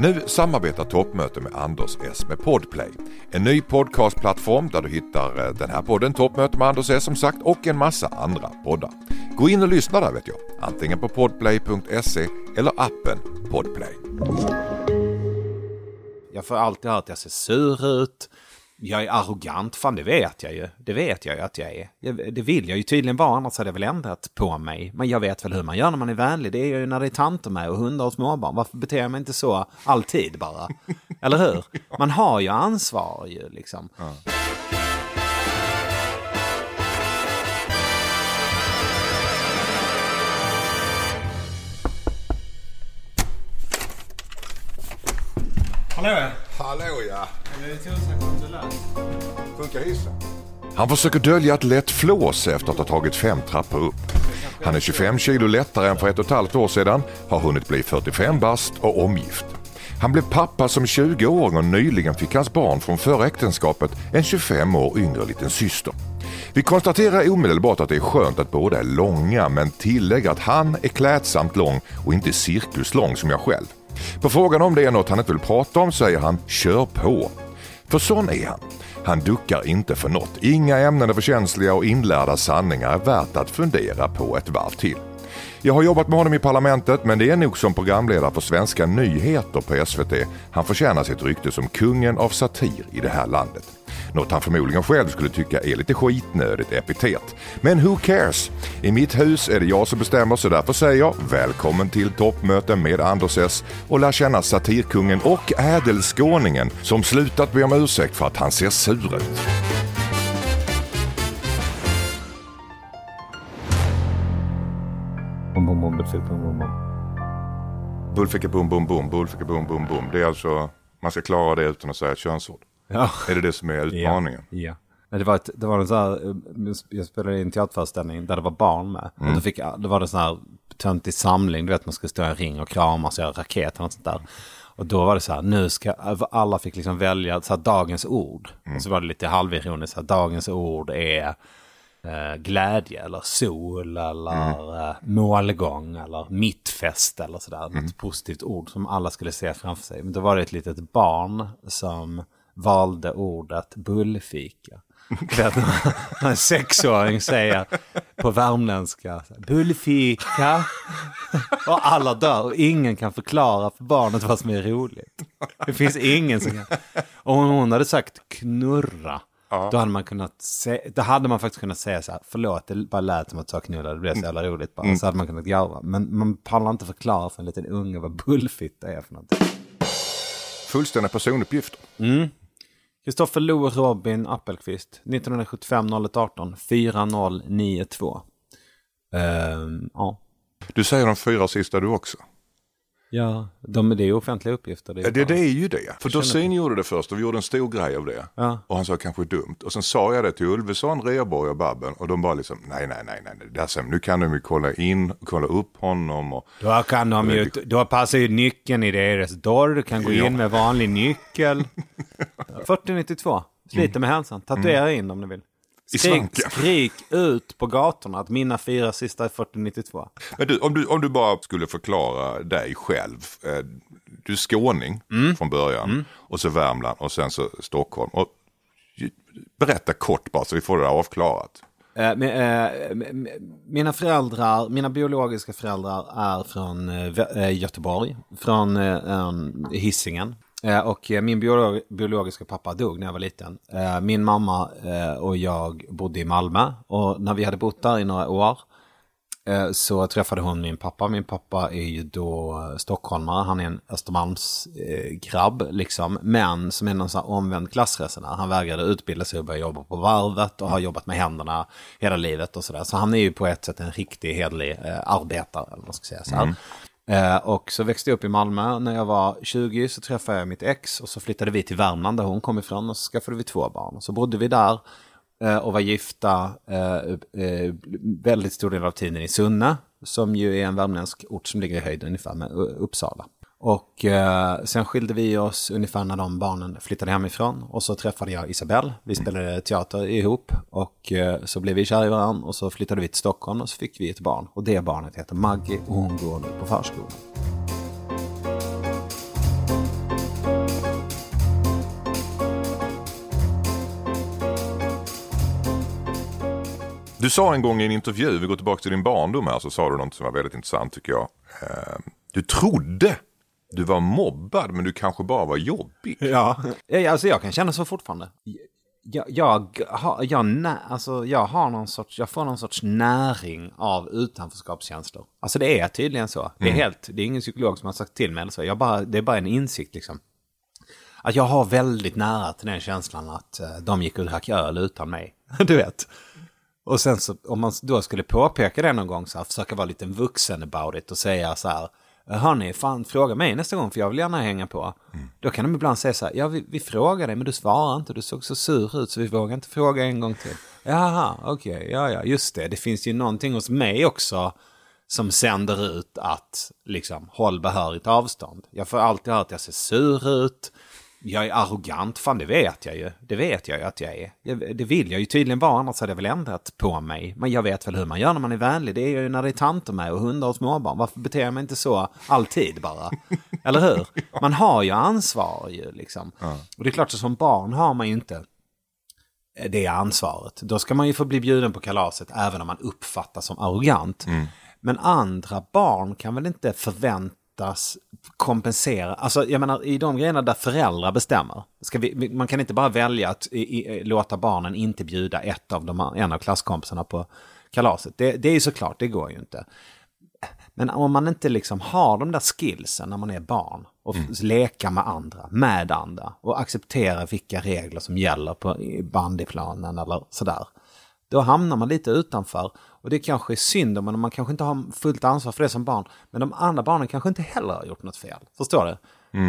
Nu samarbetar Toppmöte med Anders S med Podplay. En ny podcastplattform där du hittar eh, den här podden Toppmöte med Anders S som sagt och en massa andra poddar. Gå in och lyssna där vet jag. Antingen på podplay.se eller appen Podplay. Jag får alltid höra att jag ser sur ut. Jag är arrogant, fan det vet jag ju. Det vet jag ju att jag är. Jag, det vill jag ju tydligen vara, annars hade jag väl ändrat på mig. Men jag vet väl hur man gör när man är vänlig. Det är ju när det är tanter med och hundar och småbarn. Varför beter jag mig inte så alltid bara? Eller hur? Man har ju ansvar ju liksom. Hallå ja! Funkar hissen? Han försöker dölja ett lätt flås efter att ha tagit fem trappor upp. Han är 25 kilo lättare än för ett och ett halvt år sedan, har hunnit bli 45 bast och omgift. Han blev pappa som 20-åring och nyligen fick hans barn från förra äktenskapet en 25 år yngre liten syster. Vi konstaterar omedelbart att det är skönt att båda är långa men tillägger att han är klädsamt lång och inte cirkuslång som jag själv. På frågan om det är något han inte vill prata om säger han “kör på”. För sån är han. Han duckar inte för något. Inga ämnen är för känsliga och inlärda sanningar är värt att fundera på ett varv till. Jag har jobbat med honom i Parlamentet men det är nog som programledare för Svenska nyheter på SVT. Han förtjänar sitt rykte som kungen av satir i det här landet. Något han förmodligen själv skulle tycka är lite skitnödigt epitet. Men who cares? I mitt hus är det jag som bestämmer så därför säger jag välkommen till toppmöte med Anders S och lär känna satirkungen och ädelskåningen som slutat be om ursäkt för att han ser sur ut. Bom, bom, bom, bom, bom, bom. Bullficka bum bum bum, bullficka bum bum bum. Det är alltså, man ska klara det utan att säga ett könsord. Ja. Är det det som är utmaningen? Ja. ja. Men det var, ett, det var en sån här, eh, jag spelade i en teaterföreställning där det var barn med. Och då, fick, då var det sån här töntig samling, du vet man skulle stå i en ring och kramas och göra raket och sånt där. Och då var det så här, nu ska, alla fick liksom välja så här, dagens ord. Och så var det lite halvironiskt, så här, dagens ord är eh, glädje eller sol eller eh, målgång eller mittfest eller sådär. Något positivt ord som alla skulle se framför sig. Men då var det ett litet barn som valde ordet bullfika. Vet, när en sexåring säger på värmländska bullfika. Och alla dör och ingen kan förklara för barnet vad som är roligt. Det finns ingen som kan. Och om hon hade sagt knurra. Då hade man kunnat se, då hade man faktiskt kunnat säga så här, förlåt det bara lät som att ta knulla, det blev så jävla roligt bara. Så hade man kunnat garva. Men man pallar inte förklara för en liten unge vad bullfitta är för någonting. Fullständiga personuppgifter. Kristoffer Lo Robin Appelqvist, 1975 01 18 4092. Ehm, ja. Du säger de fyra sista du också. Ja, de, det är ju offentliga uppgifter. Det är Ja, det, det är ju det. För Dorsin gjorde det först och vi gjorde en stor grej av det. Ja. Och han sa kanske dumt. Och sen sa jag det till Ulveson, Rheborg och Babben. Och de bara liksom, nej, nej, nej, nej. nej. Där sen, nu kan de ju kolla in, kolla upp honom. Och, Då kan de ju, då passar ju nyckeln i deras dörr, du kan gå Ja. in med vanlig nyckel. 4092, sliter med hälsan, tatuera in om ni vill. I Skrik, svanken. skrik ut på gatorna att mina fyra sista är 4092. Men du, om, du, om du bara skulle förklara dig själv. Eh, du är skåning från början. Och så Värmland och sen så Stockholm. Och, berätta kort bara så vi får det avklarat. Eh, eh, mina föräldrar, mina biologiska föräldrar är från eh, eh, Göteborg, från eh, Hisingen. Eh, och eh, min biolog, biologiska pappa dog när jag var liten. Eh, min mamma och jag bodde i Malmö och när vi hade bott där i några år så träffade hon min pappa. Min pappa är ju då stockholmare, han är en Östermalmsgrabb liksom. Men som är någon sån här omvänd klassresenär. Han vägrade utbilda sig och börja jobba på varvet och har jobbat med händerna hela livet och sådär. Så han är ju på ett sätt en riktig hederlig arbetare, eller vad man ska säga så här. Mm. Eh, och så växte jag upp i Malmö. När jag var 20 så träffade jag mitt ex och så flyttade vi till Värmland där hon kom ifrån och så skaffade vi två barn. Så bodde vi där eh, och var gifta eh, eh, väldigt stor del av tiden i Sunne, som ju är en värmländsk ort som ligger i höjd ungefär med Uppsala. Och eh, sen skilde vi oss ungefär när de barnen flyttade hemifrån. Och så träffade jag Isabelle. Vi spelade teater ihop. Och eh, så blev vi kära i varandra. Och så flyttade vi till Stockholm och så fick vi ett barn. Och det barnet heter Maggie och hon går nu på förskolan. Du sa en gång i en intervju, vi går tillbaka till din barndom här, så sa du något som var väldigt intressant tycker jag. Eh, Du trodde du var mobbad men du kanske bara var jobbig. Ja. Alltså jag kan känna så fortfarande. Jag, jag, har, jag, nä, alltså jag har någon sorts, jag får någon sorts näring av utanförskapskänslor. Alltså det är tydligen så. Det är helt, det är ingen psykolog som har sagt till mig eller så. Jag bara, det är bara en insikt liksom. Att jag har väldigt nära till den känslan att eh, de gick och drack öl utan mig. Du vet. Och sen så om man då skulle påpeka det någon gång så här, försöka vara lite vuxen about it och säga så här. Hörni, fan fråga mig nästa gång för jag vill gärna hänga på. Då kan de ibland säga så här, ja vi, vi frågar dig men du svarar inte, du såg så sur ut så vi vågar inte fråga en gång till. Jaha, okej, ja ja, just det, det finns ju någonting hos mig också som sänder ut att liksom håll behörigt avstånd. Jag får alltid höra att jag ser sur ut. Jag är arrogant, fan det vet jag ju. Det vet jag ju att jag är. Det vill jag ju tydligen vara, annars hade jag väl ändrat på mig. Men jag vet väl hur man gör när man är vänlig. Det är ju när det är tanter med och hundar och småbarn. Varför beter jag mig inte så alltid bara? Eller hur? Man har ju ansvar ju liksom. Och det är klart att som barn har man ju inte det ansvaret. Då ska man ju få bli bjuden på kalaset även om man uppfattas som arrogant. Men andra barn kan väl inte förväntas kompensera. Alltså jag menar i de grejerna där föräldrar bestämmer. Vi, man kan inte bara välja att i, i, låta barnen inte bjuda ett av de, en av klasskompisarna på kalaset. Det, det är ju såklart, det går ju inte. Men om man inte liksom har de där skillsen när man är barn och f- leka med andra, med andra och acceptera vilka regler som gäller på bandyplanen eller sådär. Då hamnar man lite utanför och det kanske är synd om man kanske inte har fullt ansvar för det som barn. Men de andra barnen kanske inte heller har gjort något fel. Förstår du?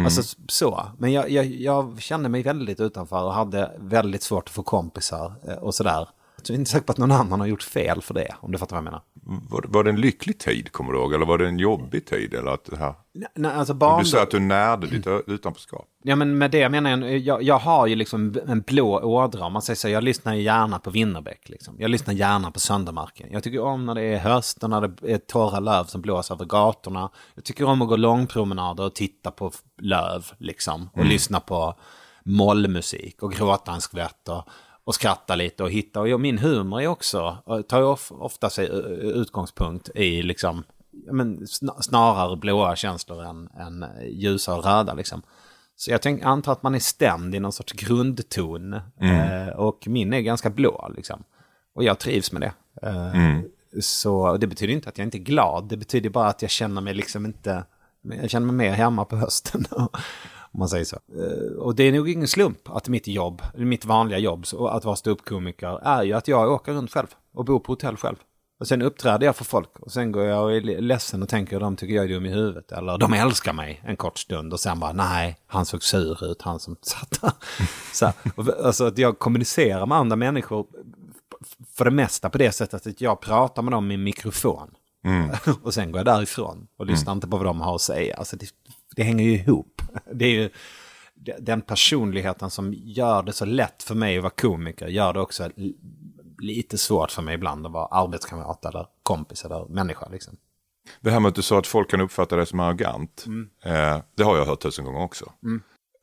Alltså s- så. Men jag, jag, jag kände mig väldigt utanför och hade väldigt svårt att få kompisar eh, och sådär. Så jag är inte säker på att någon annan har gjort fel för det, om du fattar vad jag menar. Var, var det en lycklig tid kommer du ihåg eller var det en jobbig tid? Eller att det här, Nej, alltså barn... du säger att du närde ditt utanförskap. Ja men med det menar jag, jag, jag har ju liksom en blå ådra. Om man säger så, jag lyssnar gärna på Winnerbäck. Liksom. Jag lyssnar gärna på Söndermarken. Jag tycker om när det är höst och när det är torra löv som blåser över gatorna. Jag tycker om att gå långpromenader och titta på löv liksom. Och lyssna på mollmusik och gråta en skvätt och, och skratta lite och hitta. Och min humor är också, och tar ju of, ofta sig eh, utgångspunkt i liksom men, sna- snarare blåa känslor än, än ljusa och röda liksom. Så jag tänk, antar att man är stämd i någon sorts grundton. Eh, och min är ganska blå liksom. Och jag trivs med det. Eh, Så det betyder inte att jag inte är glad. Det betyder bara att jag känner mig liksom inte... Jag känner mig mer hemma på hösten. Om man säger så. Eh, Och det är nog ingen slump att mitt jobb, mitt vanliga jobb, att vara ståuppkomiker, är ju att jag åker runt själv och bor på hotell själv. Och sen uppträder jag för folk och sen går jag och är ledsen och tänker att de tycker jag är dum i huvudet. Eller de älskar mig en kort stund och sen bara nej, han såg sur ut, han som satt där. Så här, alltså att jag kommunicerar med andra människor för det mesta på det sättet att jag pratar med dem i mikrofon. och sen går jag därifrån och lyssnar inte på vad de har att säga. Alltså det, det hänger ju ihop. Det är ju den personligheten som gör det så lätt för mig att vara komiker gör det också li- lite svårt för mig ibland att vara arbetskamrat eller kompis eller människa. Liksom. Det här med att du sa att folk kan uppfatta dig som arrogant. Eh, det har jag hört tusen gånger också.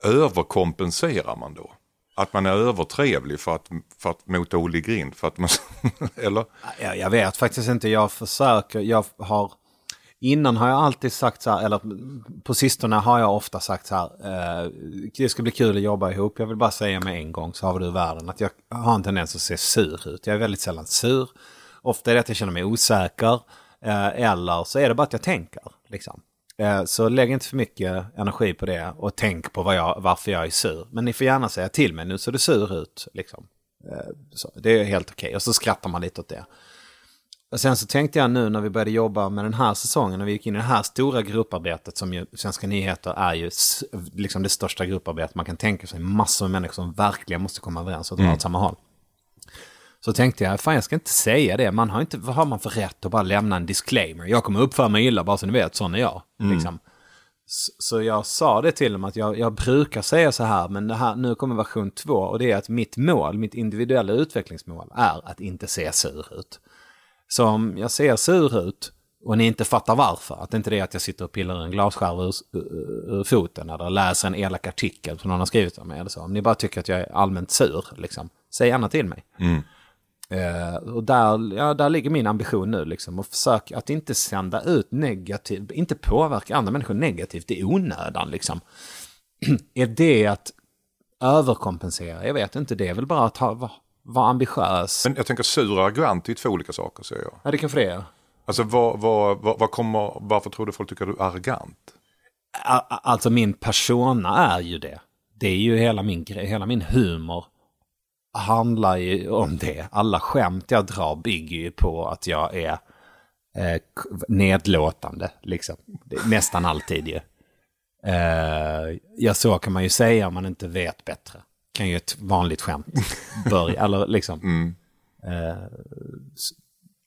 Överkompenserar man då? Att man är övertrevlig för att, för att mota Olle grind? För att man, eller? Jag, jag vet faktiskt inte, jag försöker, jag har... Innan har jag alltid sagt så här, eller på sistone har jag ofta sagt så här, eh, det ska bli kul att jobba ihop, jag vill bara säga med en gång så har vi du världen, att jag har en tendens att se sur ut. Jag är väldigt sällan sur. Ofta är det att jag känner mig osäker, eh, eller så är det bara att jag tänker. Liksom. Eh, så lägg inte för mycket energi på det och tänk på vad jag, varför jag är sur. Men ni får gärna säga till mig, nu ser du sur ut. Liksom. Eh, så, det är helt okej, och så skrattar man lite åt det. Och sen så tänkte jag nu när vi började jobba med den här säsongen, när vi gick in i det här stora grupparbetet som ju Svenska nyheter är ju liksom det största grupparbetet man kan tänka sig. Massor med människor som verkligen måste komma överens och dra åt samma håll. Så tänkte jag, fan jag ska inte säga det. Man har inte, vad har man för rätt att bara lämna en disclaimer? Jag kommer uppföra mig illa bara så ni vet, sån är jag. Liksom. Så, jag sa det till dem att jag, jag brukar säga så här, men det här, nu kommer version två och det är att mitt mål, mitt individuella utvecklingsmål är att inte se sur ut. Så om jag ser sur ut och ni inte fattar varför, att det inte är att jag sitter och pillar en glasskärva ur, ur, ur foten eller läser en elak artikel som någon har skrivit om mig eller så. Om ni bara tycker att jag är allmänt sur, liksom, säg gärna till mig. Eh, och där, ja, där ligger min ambition nu, liksom, att försöka att inte sända ut negativt, inte påverka andra människor negativt i onödan. Liksom. är det att överkompensera? Jag vet inte, det är väl bara att ha, vara ambitiös. Men jag tänker sur och arrogant är två olika saker säger jag. ja, det kanske det är. Alltså vad, vad, vad, vad kommer, varför tror du folk tycker du är arrogant? Alltså min persona är ju det. Det är ju hela min grej, hela min humor handlar ju om det. Alla skämt jag drar bygger ju på att jag är eh, nedlåtande, liksom. Nästan alltid ju. Eh, ja, så kan man ju säga om man inte vet bättre. Kan ju ett vanligt skämt börja, eller liksom.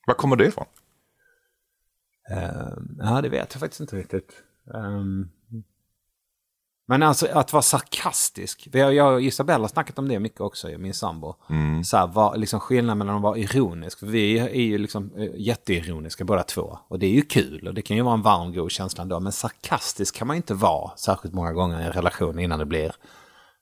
Var kommer det ifrån? Eh, ja, det vet jag faktiskt inte riktigt. Ehm, men alltså att vara sarkastisk. Har- Jag och Isabella har snackat om det mycket också, min sambo. Så här, vad, liksom skillnaden mellan att vara ironisk. Vi är ju liksom eh, jätteironiska båda två. Och det är ju kul och det kan ju vara en varm, god känsla ändå. Men sarkastisk kan man inte vara särskilt många gånger i en relation innan det blir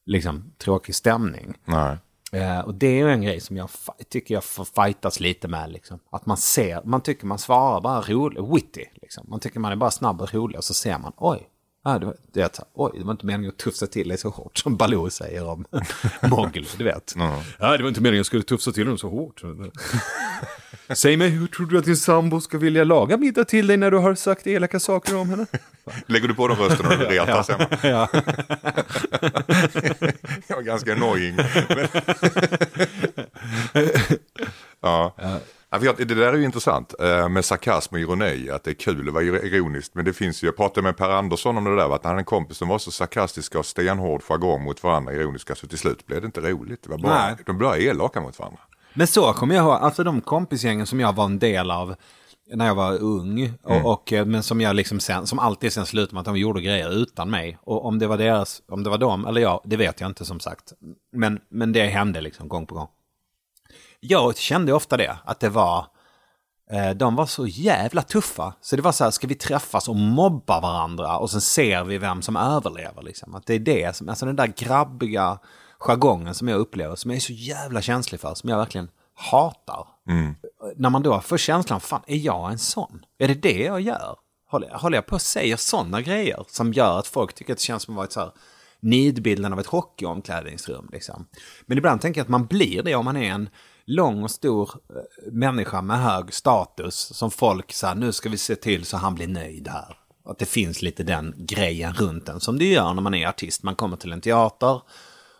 liksom tråkig stämning. Nej. Eh, och det är ju en grej som jag tycker jag får fightas lite med. Liksom. Att man ser, man tycker man svarar bara roligt, witty. Liksom. Man tycker man är bara snabb och rolig och så ser man, oj. Ja, det, var, det, oj, det var inte meningen att tufsa till dig så hårt som Baloo säger om Mowgli, du vet. Ja, det var inte meningen att jag skulle tufsa till dem så hårt. Säg mig, hur tror du att din sambo ska vilja laga middag till dig när du har sagt elaka saker om henne? Lägger du på den rösten och retas hemma? Ja. Jag var ganska annoying. Men... ja. Det där är ju intressant eh, med sarkasm och ironi, att det är kul att vara ironiskt. Men det finns ju, jag pratade med Per Andersson om det där, att han hade en kompis som var så sarkastiska och stenhård jargong mot varandra, ironiska, så till slut blev det inte roligt. Det var bara, Nej. de blev elaka mot varandra. Men så kommer jag ihåg, alltså de kompisgängen som jag var en del av när jag var ung, och, och, eh, men som jag liksom sen, som alltid sen slutade med att de gjorde grejer utan mig. Och om det var deras, om det var dem eller jag, det vet jag inte som sagt. Men, men det hände liksom gång på gång. Jag kände ofta det, att det var, eh, de var så jävla tuffa. Så det var så här, ska vi träffas och mobba varandra och sen ser vi vem som överlever liksom. Att det är det som, alltså den där grabbiga jargongen som jag upplever, som jag är så jävla känslig för, som jag verkligen hatar. När man då får känslan, fan är jag en sån? Är det det jag gör? Håller, håller jag på att säga sådana grejer som gör att folk tycker att det känns som att vara ett så här nidbilden av ett hockeyomklädningsrum. Liksom. Men ibland tänker jag att man blir det om man är en lång och stor eh, människa med hög status som folk så här, nu ska vi se till så han blir nöjd här. Att det finns lite den grejen runt den som det gör när man är artist. Man kommer till en teater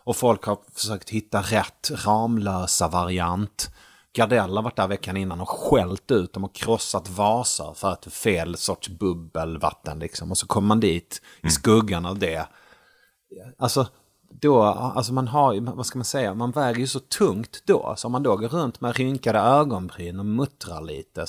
och folk har försökt hitta rätt Ramlösa variant. Gardell har varit där veckan innan och skällt ut dem och krossat vaser för att det är fel sorts bubbelvatten liksom. Och så kommer man dit i skuggan av det. Alltså, då, alltså man har ju, vad ska man säga, man väger ju så tungt då. Så om man då går runt med rynkade ögonbryn och muttrar lite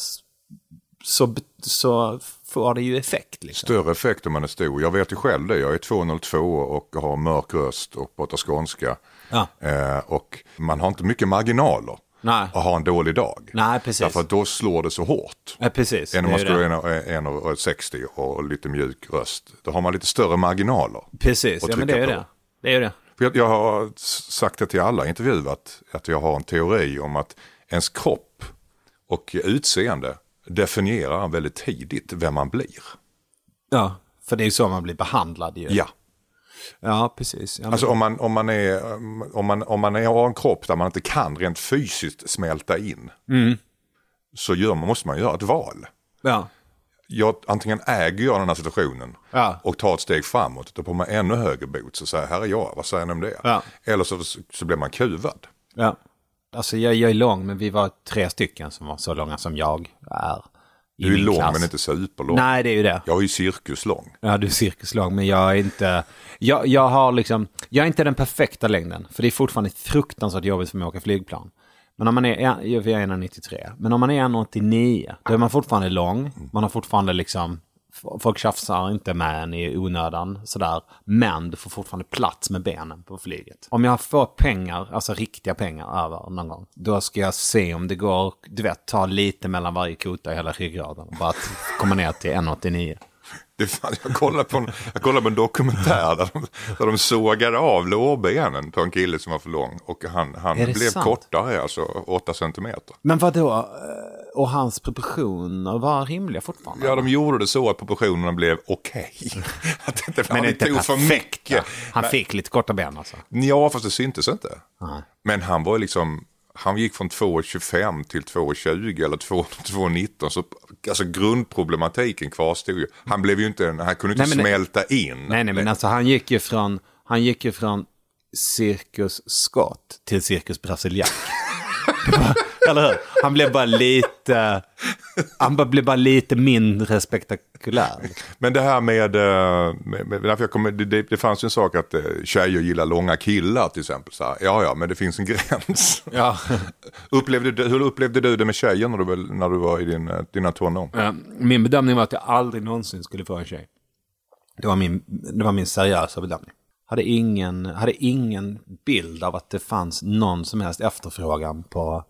så, så får det ju effekt liksom. Större effekt om man är stor. Jag vet ju själv det. Jag är 202 och har mörk röst och pratar skånska. Ja. Eh, och man har inte mycket marginaler Nej. att ha en dålig dag. Nej, precis. Därför att då slår det så hårt. Ja, precis. Än om man skulle vara en, en, en, 60 och lite mjuk röst. Då har man lite större marginaler. Precis, ja men det är ju det. Det är det. För jag, jag har sagt det till alla intervjuat, att jag har en teori om att ens kropp och utseende definierar väldigt tidigt vem man blir. Ja, för det är ju så man blir behandlad ju. Ja, Ja, precis. Ja, alltså om man, om man, är, om man, om man har en kropp där man inte kan rent fysiskt smälta in. Så gör, man- måste man göra ett val. ja. Jag, antingen äger jag den här situationen Ja. och tar ett steg framåt. Då får man ännu högre bot. Så säger här är jag, vad säger ni om det? Ja. Eller så, så blir man kuvad. ja. Alltså jag, jag är lång, men vi var tre stycken som var så långa som jag är. i Du är lång klass. men inte superlång. Nej, det är ju det. Jag är ju cirkuslång. Ja, du är cirkuslång, men jag är inte... Jag, jag har liksom... Jag är inte den perfekta längden, för det är fortfarande fruktansvärt jobbigt för mig att åka flygplan. Men om man är, jag är 1,93. Men om man är 1,89 då är man fortfarande lång. Man har fortfarande liksom, folk tjafsar inte med en i onödan sådär. Men du får fortfarande plats med benen på flyget. Om jag får pengar, alltså riktiga pengar över någon gång. Då ska jag se om det går, du vet, ta lite mellan varje kota i hela ryggraden. Bara att komma ner till 1,89. Det fan, jag, kollade på en, jag kollade på en dokumentär där de, där de sågade av lårbenen på en kille som var för lång. Och han, han blev sant? kortare, alltså 8 centimeter. Men vadå? Eh, Och hans proportioner var rimliga fortfarande? Ja, de gjorde det så att proportionerna blev okej. Att inte, Men inte tog för perfekta. mycket. Han Nej. fick lite korta ben alltså. Ja, fast det syntes inte. Nej. Men han var liksom, han gick från 2,25 till 2,20 eller 2 2,19. Så alltså grundproblematiken kvarstod ju. Han blev ju inte, han kunde inte Nej, men smälta in. Nej, nej, men alltså han gick ju från, han gick ju från Cirkus Scott till Cirkus Brasiliak. Eller hur? Han blev bara lite, han bara blev bara lite mindre spektakulär. Men det här med, eh, med, med jag kommer, det, det, det fanns ju en sak att eh, tjejer gillar långa killar till exempel. Så här, ja, ja, men det finns en gräns. Ja. upplevde, du- hur upplevde du det med tjejer när du, var- när du var i din, eh, dina tonår? Min bedömning var att jag aldrig någonsin skulle få en tjej. Det var min, det var min seriösa bedömning. Hade ingen, hade ingen bild av att det fanns någon som helst efterfrågan på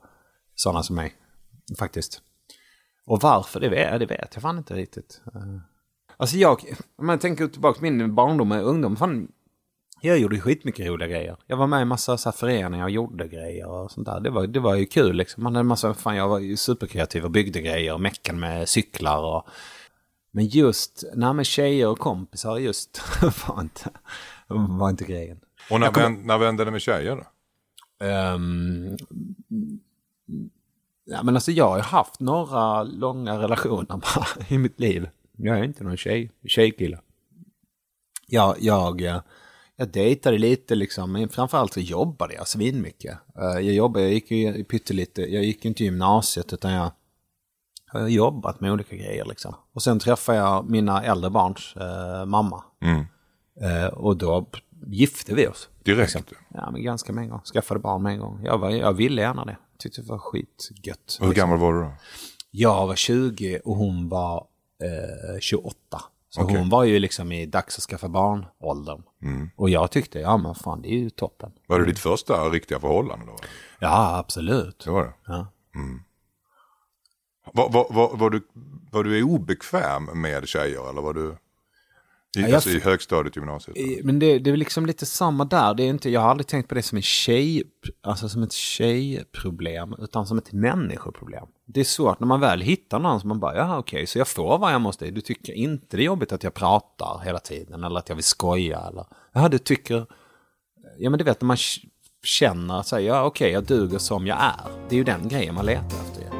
sådana som mig. Faktiskt. Och varför, det vet, det vet jag fan inte riktigt. Alltså jag, om man tänker tillbaka på min barndom och ungdom, fan, jag gjorde skitmycket roliga grejer. Jag var med i massa så här föreningar och gjorde grejer och sånt där. Det var, det var ju kul liksom. Man hade massa, fan jag var ju superkreativ och byggde grejer och meckade med cyklar och... Men just, nej men tjejer och kompisar just var inte, var inte grejen. Och när, vän, när vände det med tjejer då? Ehm, ja, men alltså jag har ju haft några långa relationer bara i mitt liv. Jag är inte någon tjej, tjejkille. Jag, jag, jag dejtade lite liksom, men framförallt så jobbade jag svinmycket. Eh, Jag jobbade, jag gick ju pyttelite, jag gick inte gymnasiet utan jag jag har jobbat med olika grejer liksom. Och sen träffade jag mina äldre barns eh, mamma. Mm. Eh, och då gifte vi oss. Direkt? Ja, men ganska med en gång. Skaffade barn med en gång. Jag, var, jag ville gärna det. Tyckte det var skitgött. Och hur gammal var du då? Jag var 20 och hon var eh, 28. Så Okej. hon var ju liksom i dags att skaffa barn-åldern. Och jag tyckte, ja men fan det är ju toppen. Var det ditt första riktiga förhållande då? Ja, absolut. Det var det? Ja. Var, var, var, var, du, var du obekväm med tjejer eller var du i, jag alltså, i högstadiet, gymnasiet? Eh, Men det, det är liksom lite samma där. Det är inte, jag har aldrig tänkt på det som en tjej, alltså som ett tjejproblem, utan som ett människoproblem. Det är svårt när man väl hittar någon som man bara, ja okej, så jag får vad jag måste. Du tycker inte det är jobbigt att jag pratar hela tiden eller att jag vill skoja eller, ja du tycker, ja men du vet när man känner sig, ja okej, jag duger som jag är. Det är ju den grejen man letar efter.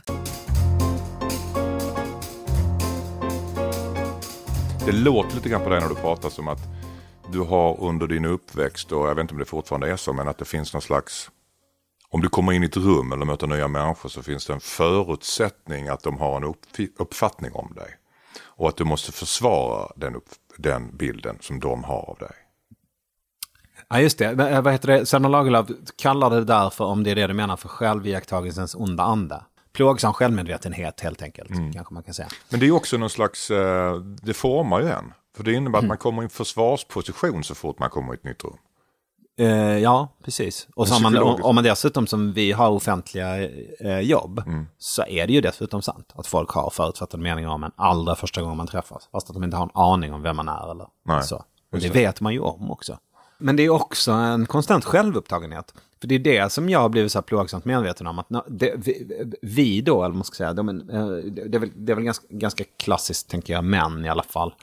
Det låter lite grann på dig när du pratar som att du har under din uppväxt, och jag vet inte om det fortfarande är så, men att det finns någon slags om du kommer in i ett rum eller möter nya människor så finns det en förutsättning att de har en uppfattning om dig. Och att du måste försvara den, upp, den bilden som de har av dig. Ja, just det. Vad heter det? Selma Lagerlöf kallar det där för, om det är det du menar, för själviakttagelsens onda ande. Plågsam självmedvetenhet helt enkelt, kanske man kan säga. Men det är också någon slags, eh, det formar ju en. För det innebär att man kommer i en försvarsposition så fort man kommer i ett nytt rum. Eh, ja, precis. Och så om man, om, man dessutom som vi har offentliga eh, jobb Mm. så är det ju dessutom sant att folk har förutfattade meningar om en allra första gången man träffas. Fast att de inte har en aning om vem man är eller Nej, så. Och det. vet man ju om också. Men det är också en konstant självupptagenhet. För det är det som jag har blivit så här plågsamt medveten om. Att det, vi, vi då, eller vad man ska säga, de, eh, det är väl, det är väl ganska, ganska klassiskt, tänker jag, män i alla fall.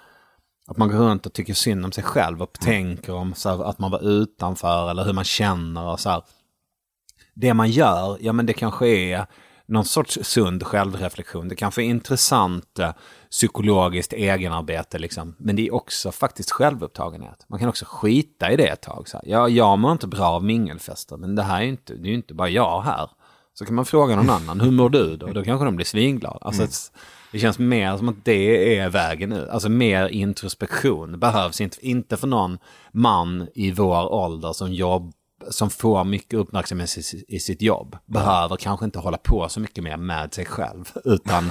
Att man går runt och tycker synd om sig själv och tänker om så här, att man var utanför eller hur man känner och så här. Det man gör, ja men det kanske är någon sorts sund självreflektion. Det kanske är intressant eh, psykologiskt egenarbete liksom. Men det är också faktiskt självupptagenhet. Man kan också skita i det ett tag. Så här. Ja, jag mår inte bra av mingelfester, men det här är ju inte, det är ju inte bara jag här. Så kan man fråga någon annan, hur mår du då? Då kanske de blir svinglada. Alltså, ett- det känns mer som att det är vägen ut. Alltså mer introspektion behövs inte, inte för någon man i vår ålder som jobb som får mycket uppmärksamhet i, i sitt jobb behöver kanske inte hålla på så mycket mer med sig själv. Utan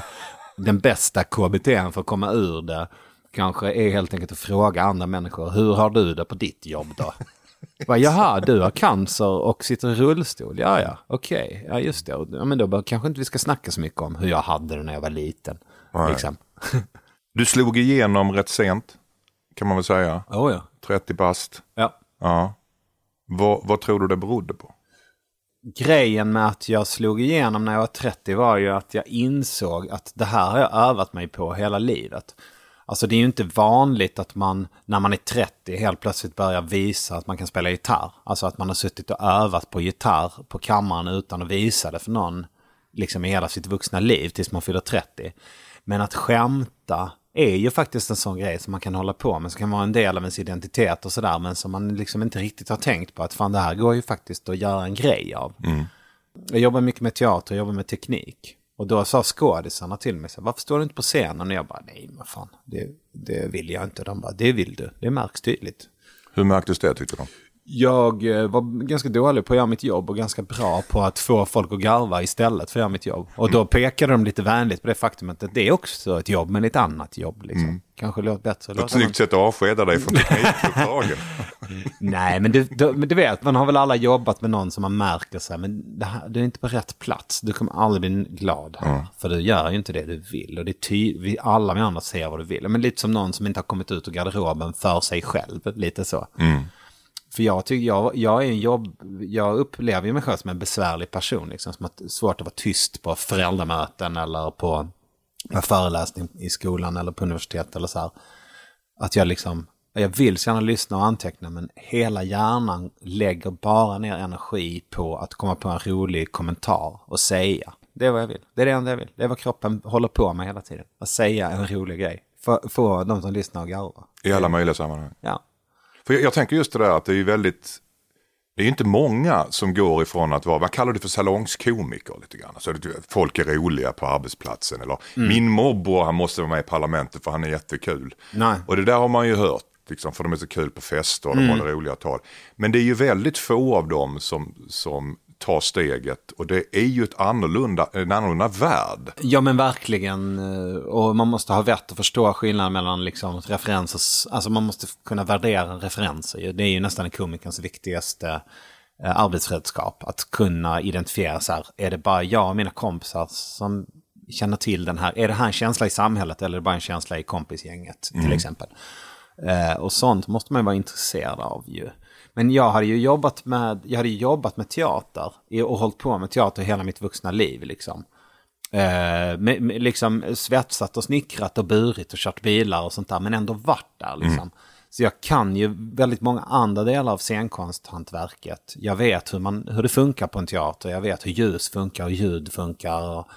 den bästa KBT för att komma ur det kanske är helt enkelt att fråga andra människor. Hur har du det på ditt jobb då? Bara, Jaha, du har cancer och sitter i rullstol. Ja, ja, okej. Ja, just det. Ja, men då bör- kanske inte vi ska snacka så mycket om hur jag hade det när jag var liten. Liksom. Du slog igenom rätt sent, kan man väl säga. Oh, ja. 30 bast. ja. Ja. Vad, vad tror du det berodde på? Grejen med att jag slog igenom när jag var 30 var ju att jag insåg att det här har jag övat mig på hela livet. Alltså det är ju inte vanligt att man när man är 30 helt plötsligt börjar visa att man kan spela gitarr. Alltså att man har suttit och övat på gitarr på kammaren utan att visa det för någon liksom i hela sitt vuxna liv tills man fyller 30. Men att skämta är ju faktiskt en sån grej som man kan hålla på med, som kan vara en del av ens identitet och sådär, men som man liksom inte riktigt har tänkt på att fan det här går ju faktiskt att göra en grej av. Jag jobbar mycket med teater, jag jobbar med teknik. Och då sa skådisarna till mig så varför står du inte på scenen? Och jag bara, nej men fan, det, det vill jag inte. De bara, det vill du, det märks tydligt. Hur märktes det tyckte de? Jag eh, var ganska dålig på att göra mitt jobb och ganska bra på att få folk att garva istället för att göra mitt jobb. Och då pekade de lite vänligt på det faktumet att det är också ett jobb, men ett annat jobb. Liksom. Kanske låter bättre. Ett snyggt sätt att avskeda dig från teknikuppdragen. Nej, men du, du, men du vet, man har väl alla jobbat med någon som man märker här, men det här, du är inte på rätt plats. Du kommer aldrig bli glad här. För du gör ju inte det du vill. Och det är ty, vi, alla med andra ser vad du vill. Men lite som någon som inte har kommit ut ur garderoben för sig själv. Lite så. För jag tycker, jag, jag är en jobb, jag upplever mig själv som en besvärlig person. Liksom, som att svårt att vara tyst på föräldramöten eller på en föreläsning i skolan eller på universitet eller så här. Att jag liksom, jag vill så gärna lyssna och anteckna men hela hjärnan lägger bara ner energi på att komma på en rolig kommentar och säga. Det är vad jag vill. Det är det enda jag vill. Det är vad kroppen håller på med hela tiden. Att säga en rolig grej. Få de som lyssnar att garva. I alla möjliga sammanhang. Ja. För jag, jag tänker just det där att det är ju väldigt, det är ju inte många som går ifrån att vara, vad kallar du för salongskomiker lite grann. Så det, folk är roliga på arbetsplatsen eller min morbror han måste vara med i parlamentet för han är jättekul. Nej. Och det där har man ju hört, liksom, för de är så kul på fester och de håller roliga tal. Men det är ju väldigt få av dem som, som tar steget och det är ju ett annorlunda, en annorlunda värld. Ja men verkligen. eh, Och man måste ha vett att förstå skillnaden mellan liksom referenser. Alltså man måste kunna värdera referenser. Det är ju nästan komikerns viktigaste eh, arbetsredskap. Att kunna identifiera så här. Är det bara jag och mina kompisar som känner till den här. Är det här en känsla i samhället eller är det bara en känsla i kompisgänget till exempel. Eh, och sånt måste man vara intresserad av ju. Men jag hade ju jobbat med, jag hade jobbat med teater och hållit på med teater hela mitt vuxna liv liksom. Eh, med, med, liksom svetsat och snickrat och burit och kört bilar och sånt där men ändå varit där liksom. Så jag kan ju väldigt många andra delar av scenkonsthantverket. Jag vet hur, man, hur det funkar på en teater, jag vet hur ljus funkar och ljud funkar. Och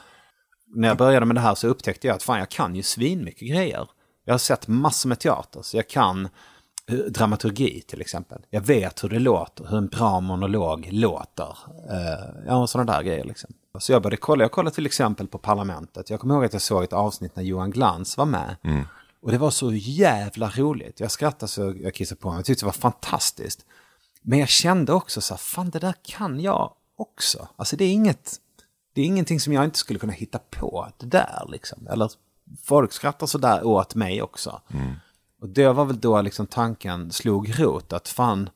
när jag började med det här så upptäckte jag att fan jag kan ju svinmycket grejer. Jag har sett massor med teater så jag kan dramaturgi till exempel. Jag vet hur det låter, hur en bra monolog låter. Eh, ja, sådana där grejer liksom. Så jag började kolla, jag kollade till exempel på Parlamentet. Jag kommer ihåg att jag såg ett avsnitt när Johan Glans var med. Och det var så jävla roligt. Jag skrattade så jag kissade på mig. Jag tyckte det var fantastiskt. Men jag kände också så här, fan det där kan jag också. Alltså det är inget, det är ingenting som jag inte skulle kunna hitta på. Det där liksom. Eller folk skrattar så där åt mig också. Och det var väl då liksom tanken slog rot att fan,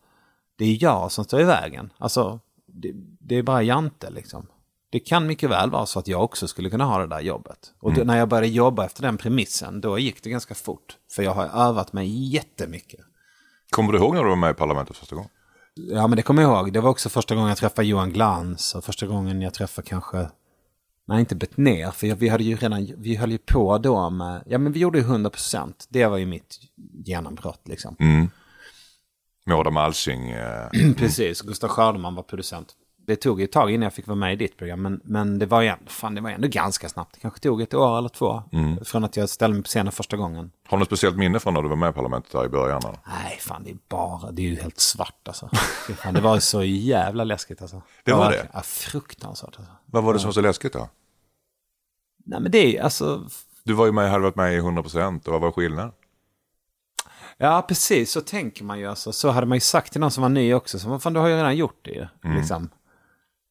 det är jag som står i vägen. Alltså, det, det är bara Jante liksom. Det kan mycket väl vara så att jag också skulle kunna ha det där jobbet. Och då, när jag började jobba efter den premissen, då gick det ganska fort. För jag har övat mig jättemycket. Kommer du ihåg när du var med i parlamentet första gången? Ja, men det kommer jag ihåg. Det var också första gången jag träffade Johan Glans och första gången jag träffade kanske, nej inte Betnér, för jag, vi hade ju redan, vi höll ju på då med, ja men vi gjorde ju 100 procent. Det var ju mitt genombrott liksom. Med Adam Alsing. Eh, Precis, Gustav Scherdeman var producent. Det tog ett tag innan jag fick vara med i ditt program, men, men det var ju ändå, fan, det var ändå ganska snabbt. Det kanske tog ett år eller två från att jag ställde mig på scenen första gången. har du något speciellt minne från när du var med i parlamentet där i början? eller? Nej, fan det är bara, det är ju helt svart alltså. Fan, det var så jävla läskigt alltså. Det var det? Ja, fruktansvärt alltså. Vad var det som var så läskigt då? Nej men det är alltså, Du var ju med, hade varit med i 100% och vad var skillnaden? Ja, precis. Så tänker man ju. Alltså. Så hade man ju sagt till någon som var ny också. Så, fan, du har ju redan gjort det ju. Liksom.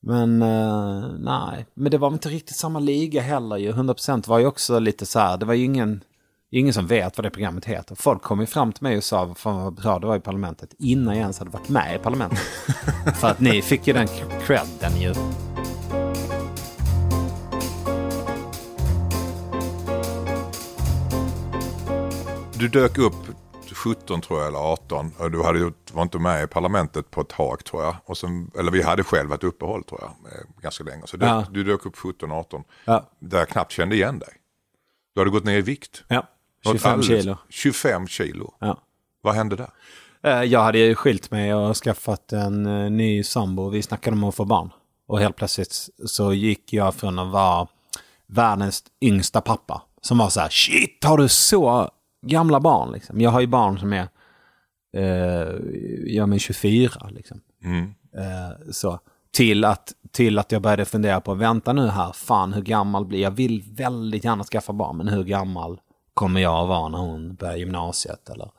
Men eh, nej, men det var inte riktigt samma liga heller ju. 100% var ju också lite så här, det var ju ingen, ingen som vet vad det programmet heter. Folk kom ju fram till mig och sa, fan vad bra det var i parlamentet. Innan jag ens hade varit med i parlamentet. För att ni fick ju den credden ju. Du dök upp 17 tror jag eller 18 och du hade, var inte med i parlamentet på ett tag tror jag. Och sen, eller vi hade själv ett uppehåll tror jag eh, ganska länge. Så dök, Ja. du dök upp 17-18 Ja. där jag knappt kände igen dig. Du hade gått ner i vikt. Ja, Något 25 alldeles- kilo. 25 kilo. Ja. Vad hände där? Eh, Jag hade ju skilt mig och skaffat en eh, ny sambo. Vi snackade om att få barn. Och helt plötsligt så gick jag från att vara världens yngsta pappa. Som var så här, shit har du så gamla barn? Liksom. Jag har ju barn som är, eh, ja men 24 liksom. Eh, så. Till att, till att jag började fundera på, vänta nu här, fan hur gammal blir jag? vill väldigt gärna skaffa barn, men hur gammal kommer jag att vara när hon börjar gymnasiet? Eller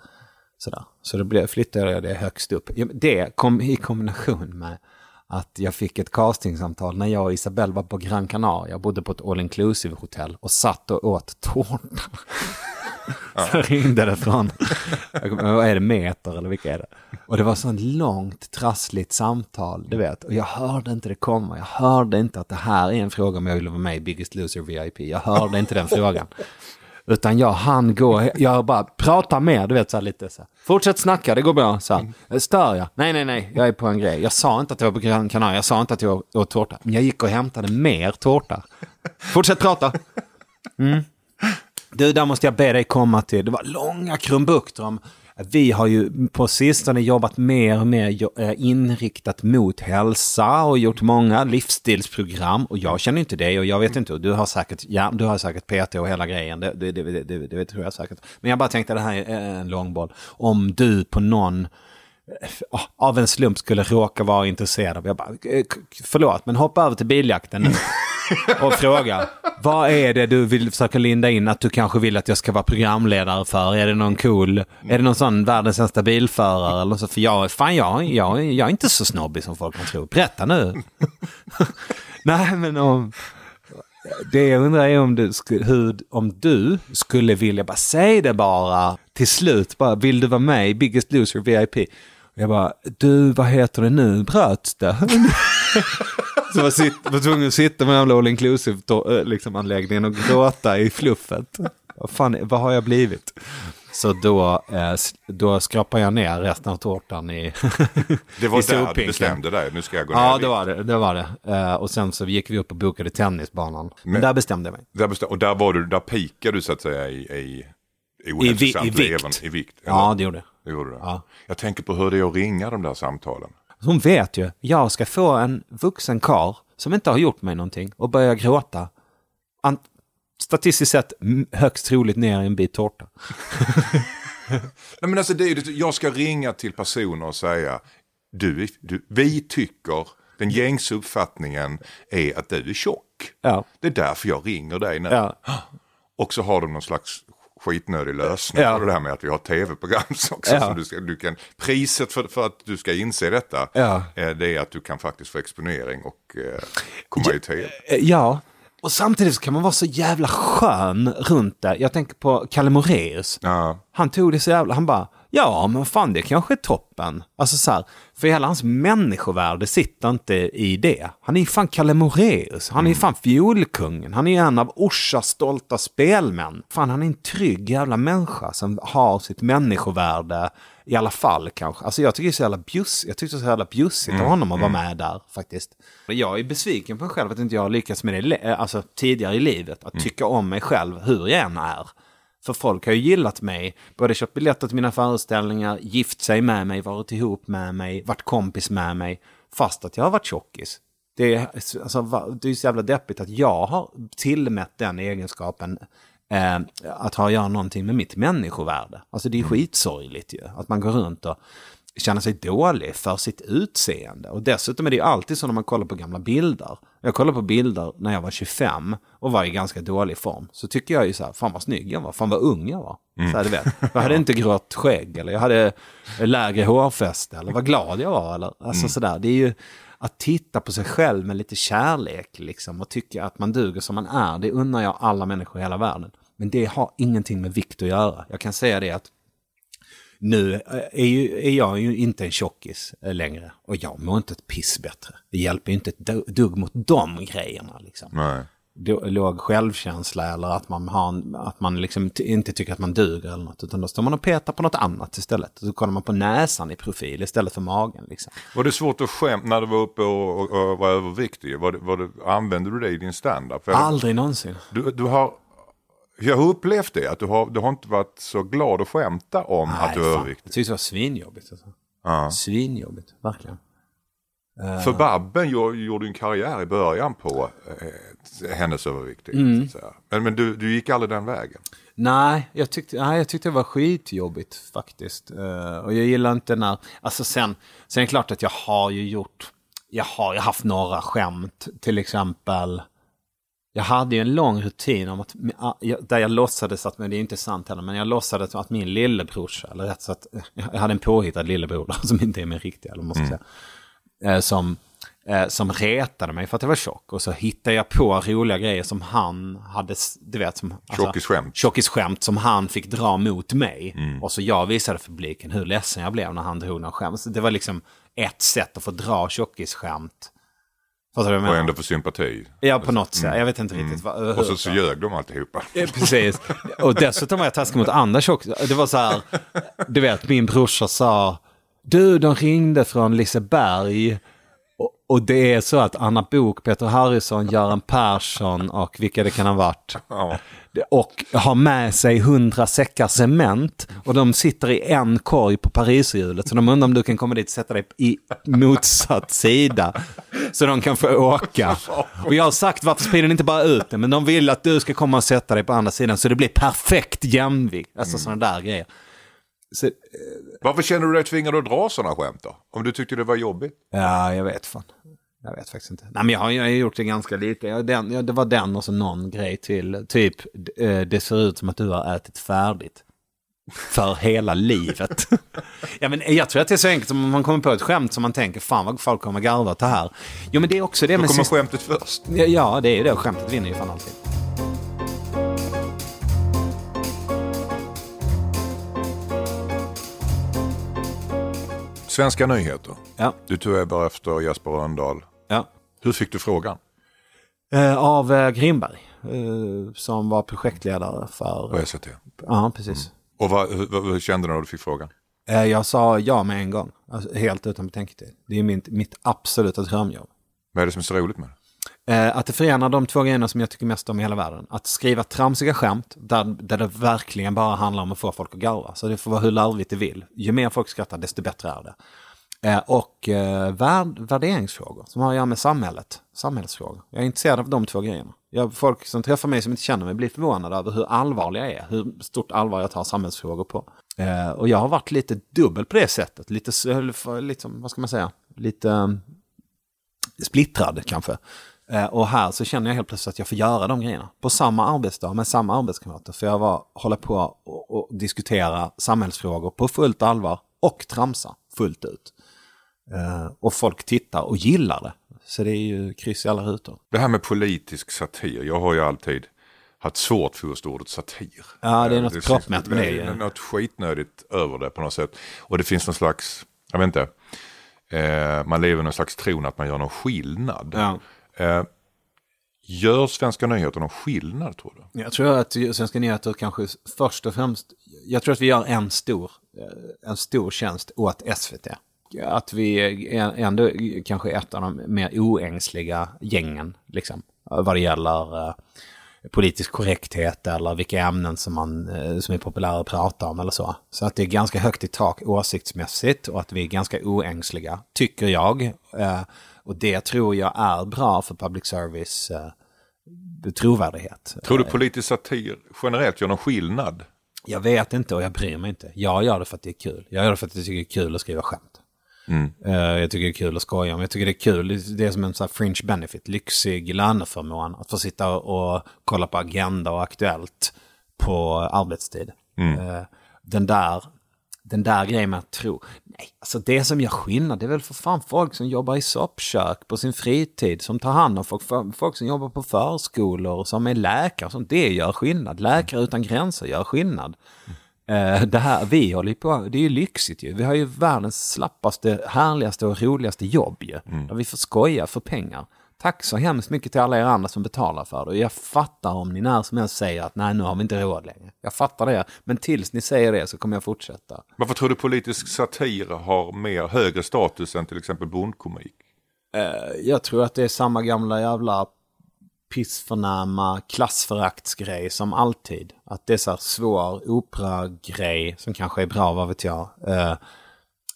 sådär. Så då flyttade jag det högst upp. Det kom i kombination med att jag fick ett castingsamtal när jag och Isabelle var på Gran Canaria. Jag bodde på ett all inclusive hotell och satt och åt tårta. Så ringde det från, vad är det, meter eller vilka är det? Och det var sånt långt trassligt samtal, du vet. Och jag hörde inte det komma. Jag hörde inte att det här är en fråga om jag vill vara med i Biggest Loser VIP. Jag hörde inte den frågan. Utan jag han gå, jag bara pratar med, du vet så här lite så här. Fortsätt snacka, det går bra. Så här. Stör jag? Nej, nej, nej, jag är på en grej. Jag sa inte att jag var på Gran Canaria, jag sa inte att jag åt tårta. Men jag gick och hämtade mer tårta. Fortsätt prata. Mm. Du, där måste jag be dig komma till. Det var långa krumbukter om vi har ju på sistone jobbat mer och mer eh, inriktat mot hälsa och gjort många livsstilsprogram. Och jag känner inte dig och jag vet inte, du har säkert, ja, du har säkert PT och hela grejen, det, det, det, det, det, tror jag säkert. Men jag bara tänkte det här är en långboll. Om du på någon eh, av en slump skulle råka vara intresserad av, jag bara, eh, förlåt, men hoppa över till biljakten nu och fråga. Vad är det du vill försöka linda in att du kanske vill att jag ska vara programledare för? Är det någon cool, är det någon sån världens sämsta bilförare eller så? För jag, fan jag, jag, jag är inte så snobbig som folk kan tro. Berätta nu. Nej men om, det jag undrar är om du, skulle, hur, om du skulle vilja, bara säg det bara till slut, bara vill du vara med i Biggest Loser VIP? Och jag bara, du vad heter det nu, bröts det? Så jag sitt, var tvungen att sitta med jävla all inclusive eh, liksom, anläggningen och gråta i fluffet. Vad fan, vad har jag blivit? Så då, eh, då skrapade jag ner resten av tårtan i Det var i där du bestämde dig, nu ska jag gå ner Ja, i det var det. det, var det. Eh, och sen så gick vi upp och bokade tennisbanan. Men, Men- där bestämde jag mig. Där bestäm- och där var du, där pikade du så att säga i, i, i, ohälsosamt i vikt. I vikt Ja, det gjorde jag. det gjorde du. Ja. Jag tänker på hur det är att ringa de där samtalen. Hon vet ju, jag ska få en vuxen kar som inte har gjort mig någonting och börja gråta. An- statistiskt sett högst troligt ner i en bit tårta. Nej, men alltså, det är, jag ska ringa till personer och säga, du, du, vi tycker, den gängse uppfattningen är att du är tjock. Ja. Det är därför jag ringer dig nu. Ja. Och så har de någon slags skitnödig lösning Ja. på det här med att vi har tv-program också. Ja. Som du ska, du kan, priset för, för att du ska inse detta Ja. eh, det är att du kan faktiskt få exponering och eh, komma i tv. Eh, Ja, Och samtidigt kan man vara så jävla skön runt det. Jag tänker på Kalle Moraeus. Ja. Han tog det så jävla, han bara, ja men fan det kanske är toppen. Alltså så här, för hela hans människovärde sitter inte i det. Han är ju fan Kalle Moraeus, han är ju fan fiolkungen, han är en av Orsas stolta spelmän. Fan han är en trygg jävla människa som har sitt människovärde i alla fall kanske. Alltså jag tycker det är så jävla bjuss, jag tyckte det är så jävla bjussigt av honom att vara med där faktiskt. Jag är besviken på mig själv att inte jag har lyckats med det le- alltså, tidigare i livet, att tycka om mig själv hur jag än är. För folk har ju gillat mig, både köpt biljetter till mina föreställningar, gift sig med mig, varit ihop med mig, varit kompis med mig, fast att jag har varit tjockis. Det är, alltså, det är så jävla deppigt att jag har tillmätt den egenskapen eh, att ha att göra någonting med mitt människovärde. Alltså det är skitsorgligt ju, att man går runt och känner sig dålig för sitt utseende. Och dessutom är det ju alltid så när man kollar på gamla bilder. Jag kollar på bilder när jag var 25 och var i ganska dålig form. Så tycker jag ju så här, fan vad snygg jag var, fan vad ung jag var. Så här, du vet. Jag hade inte grått skägg eller jag hade lägre hårfäste eller vad glad jag var. Eller, alltså sådär, det är ju att titta på sig själv med lite kärlek liksom och tycka att man duger som man är. Det unnar jag alla människor i hela världen. Men det har ingenting med vikt att göra. Jag kan säga det att nu är, ju, är jag ju inte en tjockis eh, längre och jag mår inte ett piss bättre. Det hjälper ju inte ett du- dugg mot de grejerna. Liksom. Nej. Låg självkänsla eller att man, har en, att man liksom inte tycker att man duger eller något. Utan då står man och petar på något annat istället. Så kollar man på näsan i profil istället för magen. Liksom. Var det svårt att skämta när du var uppe och, och, och var överviktig? Var det, var det, använde du det i din standup? Aldrig någonsin. Du, du har, jag har upplevt det, att du har, du har inte varit så glad att skämta om att du är överviktig. Jag tyckte det var svinjobbigt. Alltså. Ja. Svinjobbigt, verkligen. För Babben gjorde, en karriär i början på eh, hennes övervikt. Mm. Men, men du, du gick aldrig den vägen. Nej jag, tyckte, nej, jag tyckte det var skitjobbigt faktiskt. Eh, och jag gillar inte när... Alltså sen, sen är det klart att jag har ju gjort... Jag har ju haft några skämt, till exempel. Jag hade ju en lång rutin om att, där jag låtsades att, men det är inte sant heller, men jag låtsades att min lillebrorsa, eller rätt sagt, jag hade en påhittad lillebror som inte är min riktiga, eller man ska säga. Eh, som, eh, som retade mig för att jag var tjock. Och så hittade jag på roliga grejer som han hade, du vet, som... Tjockisskämt. Tjockisskämt som han fick dra mot mig. Och så jag visade för publiken hur ledsen jag blev när han drog några skämt. Så det var liksom ett sätt att få dra tjockisskämt. Fattar du vad jag Och menar? ändå få sympati. Ja, på något sätt. Jag vet inte riktigt vad, hur. Och så, så ljög de alltihopa. Ja, Precis. Och dessutom var jag taskig mot andra tjockisar. Det var så här, du vet, min brorsa sa, du, de ringde från Liseberg. Och, och det är så att Anna Bok, Peter Harrison, Göran Persson och vilka det kan ha varit. Ja. Och har med sig hundra säckar cement. Och de sitter i en korg på Pariserhjulet. Så de undrar om du kan komma dit och sätta dig i motsatt sida. Så de kan få åka. Och jag har sagt varför sprider ni inte bara ut det? Men de vill att du ska komma och sätta dig på andra sidan. Så det blir perfekt jämvikt. Alltså sådana där grejer. Så, Varför känner du dig tvingad att dra sådana skämt då? Om du tyckte det var jobbigt? ja, jag vet fan. Jag vet faktiskt inte. Nej, men jag har, jag har gjort det ganska lite. Jag, den, ja, det var den och så någon grej till. Typ, eh, det ser ut som att du har ätit färdigt. För hela livet. ja, men jag tror att det är så enkelt som om man kommer på ett skämt som man tänker, fan vad folk kommer garva åt det här. Jo, men det är också det Då med kommer sista- skämtet först. Ja, Ja, det är ju det. Skämtet vinner ju fan alltid. Svenska nyheter. Ja, Du tog över efter Jesper Rönndahl. ja. Hur fick du frågan? Eh, av eh, Grimberg, eh, som var projektledare för... På SVT? Ja, precis. Och vad, hur, hur kände du när du fick frågan? Eh, jag sa ja med en gång, alltså, helt utan betänketid. Det är mitt, mitt absoluta drömjobb. Vad är det som är så roligt med det? Eh, att det förenar de två grejerna som jag tycker mest om i hela världen. Att skriva tramsiga skämt där, där det verkligen bara handlar om att få folk att garva. Så det får vara hur larvigt det vill. Ju mer folk skrattar, desto bättre är det. Eh, och eh, värd, värderingsfrågor som har att göra med samhället. Samhällsfrågor. Jag är intresserad av de två grejerna. Jag, folk som träffar mig som inte känner mig blir förvånade över hur allvarlig jag är. Hur stort allvar jag tar samhällsfrågor på. Eh, och jag har varit lite dubbel på det sättet. Lite, liksom, vad ska man säga? Lite eh, splittrad kanske. Eh, och här så känner jag helt plötsligt att jag får göra de grejerna. På samma arbetsdag med samma arbetskamrater. För jag var, hålla på och, och diskutera samhällsfrågor på fullt allvar och tramsa fullt ut. Eh, och folk tittar och gillar det. Så det är ju kryss i alla rutor. Det här med politisk satir, jag har ju alltid haft svårt för just ordet satir. Ja, det är Eh, något proppmätt med det ju. är något skitnödigt över det på något sätt. Och det finns någon slags, jag vet inte, eh, man lever i någon slags tron att man gör någon skillnad. Ja. Eh, gör Svenska nyheter någon skillnad tror du? Jag tror att Svenska nyheter kanske först och främst, jag tror att vi gör en stor, eh, en stor tjänst åt SVT. Att vi är ändå kanske ett av de mer oängsliga gängen, liksom, vad det gäller eh, politisk korrekthet eller vilka ämnen som, man, eh, som är populära att prata om eller så. Så att det är ganska högt i tak åsiktsmässigt och att vi är ganska oängsliga, tycker jag. Eh, Och det tror jag är bra för public service trovärdighet. Tror du politisk satir generellt gör någon skillnad? Jag vet inte och jag bryr mig inte. Jag gör det för att det är kul. Jag gör det för att jag tycker det är kul att skriva skämt. Eh, jag tycker det är kul att skoja om. Jag tycker det är kul. Det är som en sån här fringe benefit. Lyxig löneförmån. Att få sitta och kolla på Agenda och Aktuellt på arbetstid. Eh, den där den där grejen med att tro. Nej, alltså det som gör skillnad det är väl för fan folk som jobbar i soppkök på sin fritid. Som tar hand om folk, folk som jobbar på förskolor, som är läkare. Sånt. Det gör skillnad. Läkare utan gränser gör skillnad. Eh, det här vi håller på, det är ju lyxigt ju. Vi har ju världens slappaste, härligaste och roligaste jobb ju. Där vi får skoja för pengar. Tack så hemskt mycket till alla er andra som betalar för det. Och jag fattar om ni när som helst säger att nej, nu har vi inte råd längre. Jag fattar det. Men tills ni säger det så kommer jag fortsätta. Varför tror du politisk satir har mer högre status än till exempel bondkomik? Jag tror att det är samma gamla jävla pissförnäma klassföraktsgrej som alltid. Att det är så här svår operagrej som kanske är bra, vad vet jag. Eh,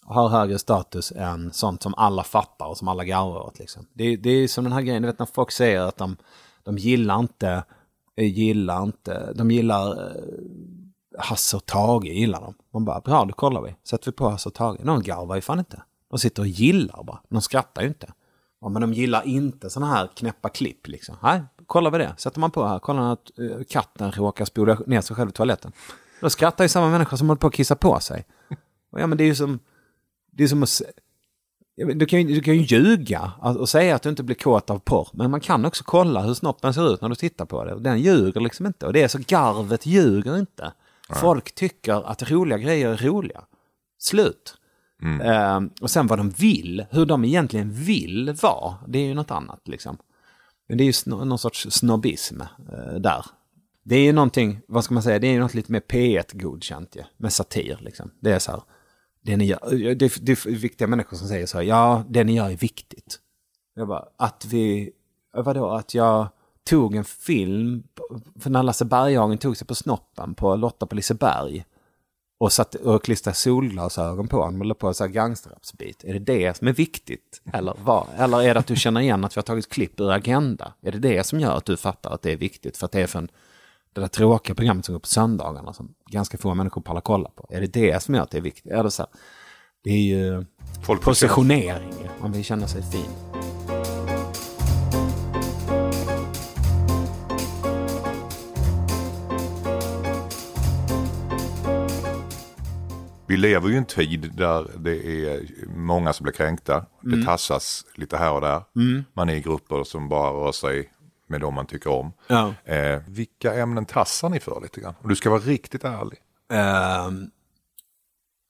har högre status än sånt som alla fattar och som alla garvar åt. Liksom. Det, det är som den här grejen, du vet när folk säger att de, de gillar inte, eh, gillar inte, de gillar eh, Hasse och Tage gillar de. Man bara, bra då kollar vi. Sätter vi på Hasse och Tage. De garvar ju fan inte. De sitter och gillar bara. De skrattar ju inte. Ja, men de gillar inte sådana här knäppa klipp liksom. Nej, kollar vi det. Sätter man på här, kollar att eh, katten råkar spola ner sig själv i toaletten. Då skrattar ju samma människa som håller på att kissa på sig. Och ja, men det är ju som, det är som att... Du kan, ju, du kan ju ljuga och säga att du inte blir kåt av porr. Men man kan också kolla hur snoppen ser ut när du tittar på det. Den ljuger liksom inte. Och det är så garvet ljuger inte. Folk tycker att roliga grejer är roliga. Slut. Mm. Ehm, och sen vad de vill, hur de egentligen vill vara, det är ju något annat liksom. Men det är ju sno- någon sorts snobbism eh, där. Det är ju någonting, vad ska man säga, det är ju något lite mer P1 godkänt ju, med satir liksom. Det är så här, det ni gör, eh, det, är- det är viktiga människor som säger så här, ja, det ni gör är viktigt. Jag bara, att vi, eh, vadå, att jag tog en film, för när Lasse Berghagen tog sig på snoppen på Lotta på Liseberg och, satt, och klistrade solglasögon på honom och la på här gangsterrapsbit. Är det det som är viktigt? Eller, vad? Eller är det att du känner igen att vi har tagit klipp ur Agenda? Är det det som gör att du fattar att det är viktigt? För att det är för en, det där tråkiga programmet som går på söndagarna som ganska få människor pallar kolla på. Är det det som gör att det är viktigt? Är det, så här, det är ju Folk positionering. Man vill känna sig fin. Vi lever ju i en tid där det är många som blir kränkta. Det tassas lite här och där. Man är i grupper som bara rör sig med dem man tycker om. Ja. Eh, vilka ämnen tassar ni för lite grann? Om du ska vara riktigt ärlig. Ehm,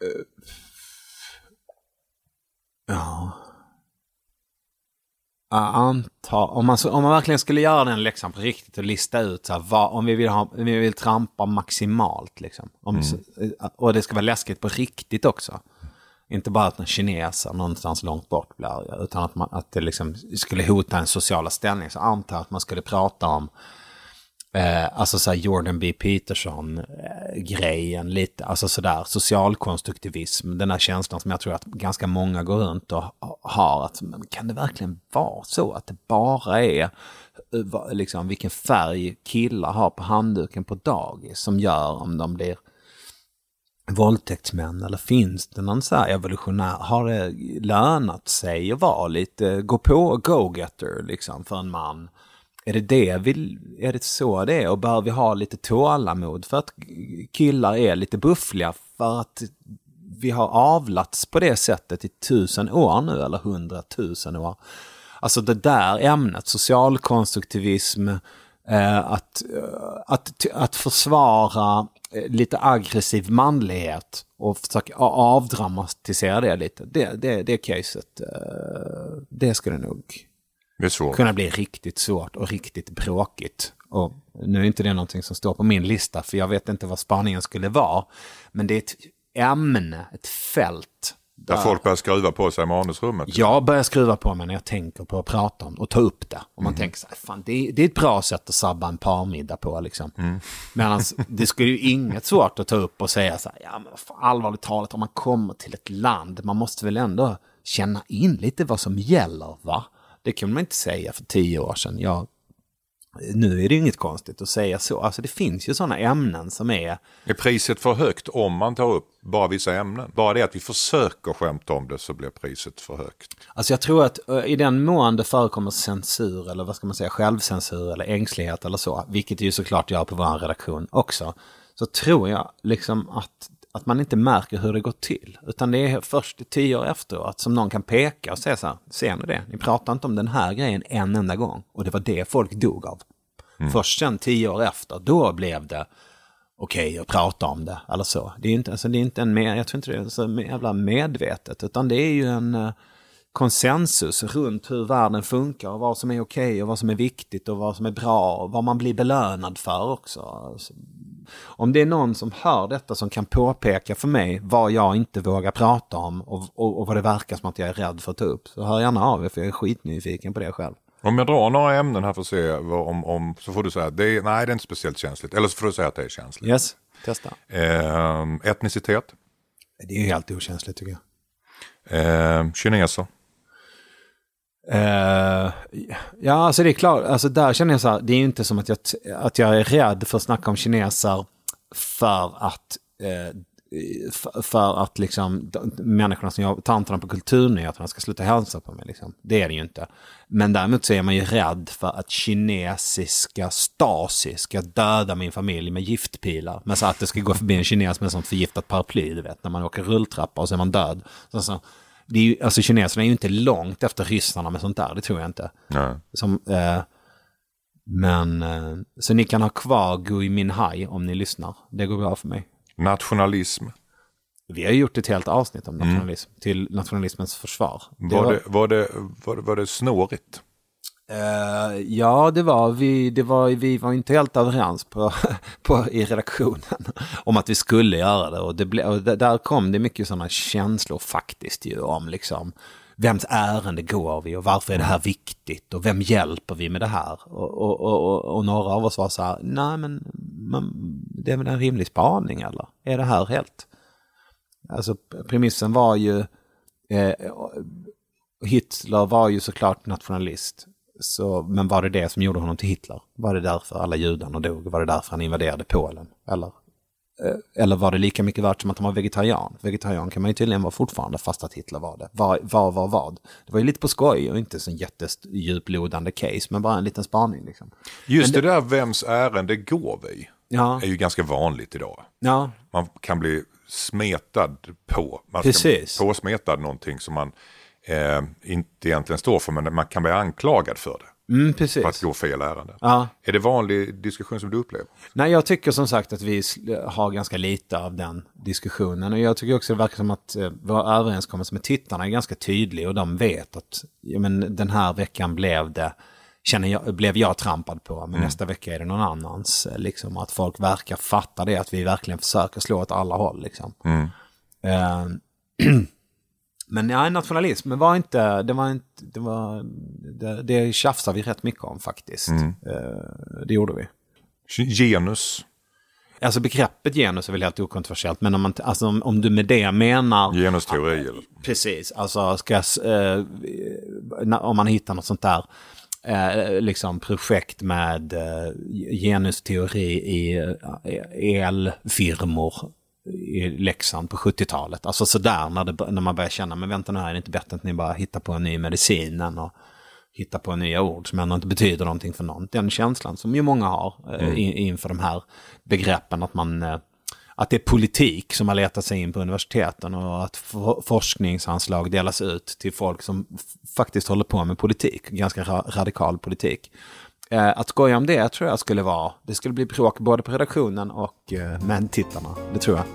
eh, ja. Jag antar, om man, om man verkligen skulle göra den läxan på riktigt och lista ut så här, vad, om vi vill, ha, om vi vill trampa maximalt liksom. Om, så- Och det ska vara läskigt på riktigt också. Inte bara att en kineser någonstans långt bort blir utan att, man, att det liksom skulle hota en sociala ställning. Så antar att man skulle prata om Eh, alltså såhär Jordan B. Peterson-grejen lite, alltså sådär socialkonstruktivism, den här känslan som jag tror att ganska många går runt och har. Att, men kan det verkligen vara så att det bara är eh, liksom, vilken färg killar har på handduken på dagis som gör om de blir våldtäktsmän eller finns det någon så här evolutionär, har det lönat sig att vara lite, gå på go-getter liksom för en man? Är det det vi, är det så det är och bör vi ha lite tålamod för att killar är lite buffliga för att vi har avlats på det sättet i tusen år nu eller hundratusen år. Alltså det där ämnet, socialkonstruktivism, eh, att, eh, att, att försvara eh, lite aggressiv manlighet och försöka avdramatisera det lite. Det, det, det caset, det skulle nog Det kunna bli riktigt svårt och riktigt bråkigt. Och nu är inte det någonting som står på min lista, för jag vet inte vad spaningen skulle vara. Men det är ett ämne, ett fält. Där folk börjar skruva på sig i manusrummet. Jag börjar skruva på mig när jag tänker på att prata om och ta upp det. Och man Mhm. tänker så här, fan det är, det är ett bra sätt att sabba en parmiddag på liksom. Mm. Medan det skulle ju inget svårt att ta upp och säga så här, ja men fan, allvarligt talat om man kommer till ett land, man måste väl ändå känna in lite vad som gäller va? Det kunde man inte säga för tio år sedan. Jag, nu är det ju inget konstigt att säga så. Alltså det finns ju sådana ämnen som är Är priset för högt om man tar upp bara vissa ämnen? Bara det att vi försöker skämta om det så blir priset för högt. Alltså jag tror att eh, i den mån det förekommer censur eller vad ska man säga, självcensur eller ängslighet eller så, vilket det ju såklart gör på vår redaktion också, så tror jag liksom att, att man inte märker hur det går till. Utan det är först tio år efteråt som någon kan peka och säga så här, ser ni det? Ni pratar inte om den här grejen en enda gång. Och det var det folk dog av. Först sen tio år efter, då blev det okej att prata om det. Eller så. Det är inte, alltså det är inte en, med, jag tror inte det är så jävla medvetet, utan det är ju en eh, konsensus runt hur världen funkar och vad som är okej och vad som är viktigt och vad som är bra och vad man blir belönad för också. Om det är någon som hör detta som kan påpeka för mig vad jag inte vågar prata om och, och, och vad det verkar som att jag är rädd för att ta upp, så hör gärna av er för jag är skitnyfiken på det själv. Om jag drar några ämnen här för att se om, om, så får du säga det är, nej det är inte speciellt känsligt. Eller så får du säga att det är känsligt. Yes, testa. Eh, etnicitet. Det är ju helt okänsligt tycker jag. Eh, kineser. Uh, ja, alltså det är klart, alltså där känner jag så här, det är ju inte som att jag, att jag är rädd för att snacka om kineser för att, eh, uh, för, för att liksom människorna som jag, tanterna på kulturnyheterna ska sluta hälsa på mig. Liksom. Det är det ju inte. Men däremot så är man ju rädd för att kinesiska Stasi ska döda min familj med giftpilar. Men så att det ska gå förbi en kines med sånt förgiftat paraply, du vet, när man åker rulltrappa och så är man död. Så, så, det är ju, alltså kineserna är ju inte långt efter ryssarna med sånt där, det tror jag inte. Nej. Som, eh, men, eh, så ni kan ha kvar Gui Minhai om ni lyssnar. Det går bra för mig. Nationalism. Vi har gjort ett helt avsnitt om nationalism, till nationalismens försvar. Det Var det, var, det, var, det, var det snårigt? Uh, ja, det var vi. Det var, vi var inte helt överens på, på, i redaktionen om att vi skulle göra det. Och, det ble, och där kom det mycket sådana känslor faktiskt ju om liksom vems ärende går vi och varför är det här viktigt och vem hjälper vi med det här? Och, och, och, och, och några av oss var så här, nej men, men det är väl en rimlig spaning eller? Är det här helt? Alltså premissen var ju, eh, Hitler var ju såklart nationalist. Så, men var det det som gjorde honom till Hitler? Var det därför alla judarna dog? Var det därför han invaderade Polen? Eller, eh, eller var det lika mycket värt som att han var vegetarian? Vegetarian kan man ju tydligen vara fortfarande fast att Hitler var det. Vad var, var vad? Det var ju lite på skoj och inte så jättedjuplodande case, men bara en liten spaning liksom. Just det, där vems ärende går vi Ja, är ju ganska vanligt idag. ja, Man kan bli smetad på. Man Precis. Ska påsmetad någonting som man eh, inte egentligen står för men man kan bli anklagad för det. mm, För att precis. gå fel ärende. Ja. Är det vanlig diskussion som du upplever? Nej, jag tycker som sagt att vi har ganska lite av den diskussionen. Och jag tycker också det verkar som att eh, vår överenskommelse med tittarna är ganska tydlig och de vet att ja, men, den här veckan blev det, känner jag, blev jag trampad på, men nästa vecka är det någon annans. eh, Liksom, att folk verkar fatta det, att vi verkligen försöker slå åt alla håll. Liksom. Eh, men ja, nationalism var inte, det var inte, det var, det, det tjafsar vi rätt mycket om faktiskt. Eh, det gjorde vi. Genus. Alltså begreppet genus är väl helt okontroversiellt, men om, man, alltså, om, om du med det menar... Genusteori. Eller? Precis, alltså ska, jag eh, om man hittar något sånt där eh, liksom projekt med eh, genusteori i eh, elfirmor i Leksand på 70-talet. Alltså sådär när, det, när man börjar känna, men vänta nu här, är det inte bättre att ni bara hittar på en ny medicin än att hitta på nya ord som ändå inte betyder någonting för någon. Den känslan som ju många har eh, in, inför de här begreppen att man, eh, att det är politik som har letat sig in på universiteten och att for- forskningsanslag delas ut till folk som faktiskt håller på med politik, ganska ra- radikal politik. Eh, att skoja om det tror jag skulle vara, det skulle bli bråk både på redaktionen och eh, med tittarna, det tror jag.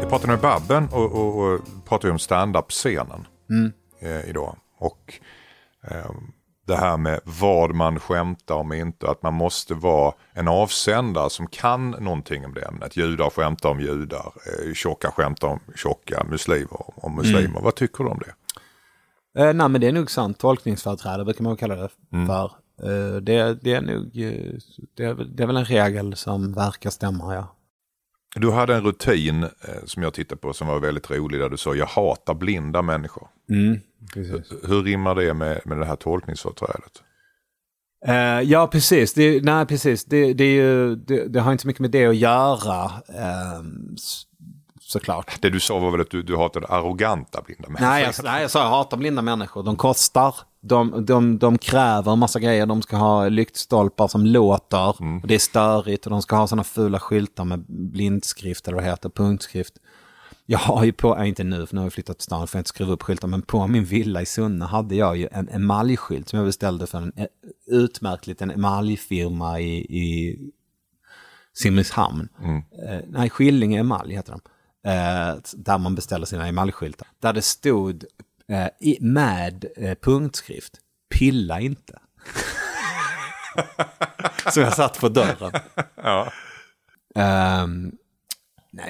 Jag pratade med Babben och, och, och pratade om stand-up-scenen eh, idag. Och eh, det här med vad man skämtar om inte. Att man måste vara en avsändare som kan någonting om det ämnet. Judar skämtar om judar, eh, tjocka skämtar om tjocka, muslimer om muslimer. Vad tycker du om det? Eh, nej men det är nog sant, tolkningsföreträde brukar man kalla det för. Eh, det, det är nog, eh, det är, väl- det är väl en regel som verkar stämma ja. Du hade en rutin eh, som jag tittade på som var väldigt rolig där du sa jag hatar blinda människor. Hur rimmar det med, med det här tolkningsföreträdet? Eh, ja, precis. Det, nej, precis. Det, det, ju, det, har inte så mycket med det att göra, s- såklart. Det du sa var väl att du, du hatade arroganta blinda människor? Nej jag, nej, jag sa jag hatar blinda människor. De kostar, de, de, de kräver en massa grejer. De ska ha lyktstolpar som låter. Och det är störigt och de ska ha sådana fula skyltar med blindskrift eller vad det heter, punktskrift. Jag har ju på, inte nu för nu har jag flyttat till stan för jag inte skruva upp skyltar, men på min villa i Sunne hade jag ju en emaljskylt som jag beställde för en eh, utmärkt liten emaljfirma i, i Simrishamn. Eh, nej, Skillinge emalj heter de. Eh, där man beställer sina emaljskyltar. Där det stod eh, i, med eh, punktskrift, pilla inte. Som jag satt på dörren. Ehm,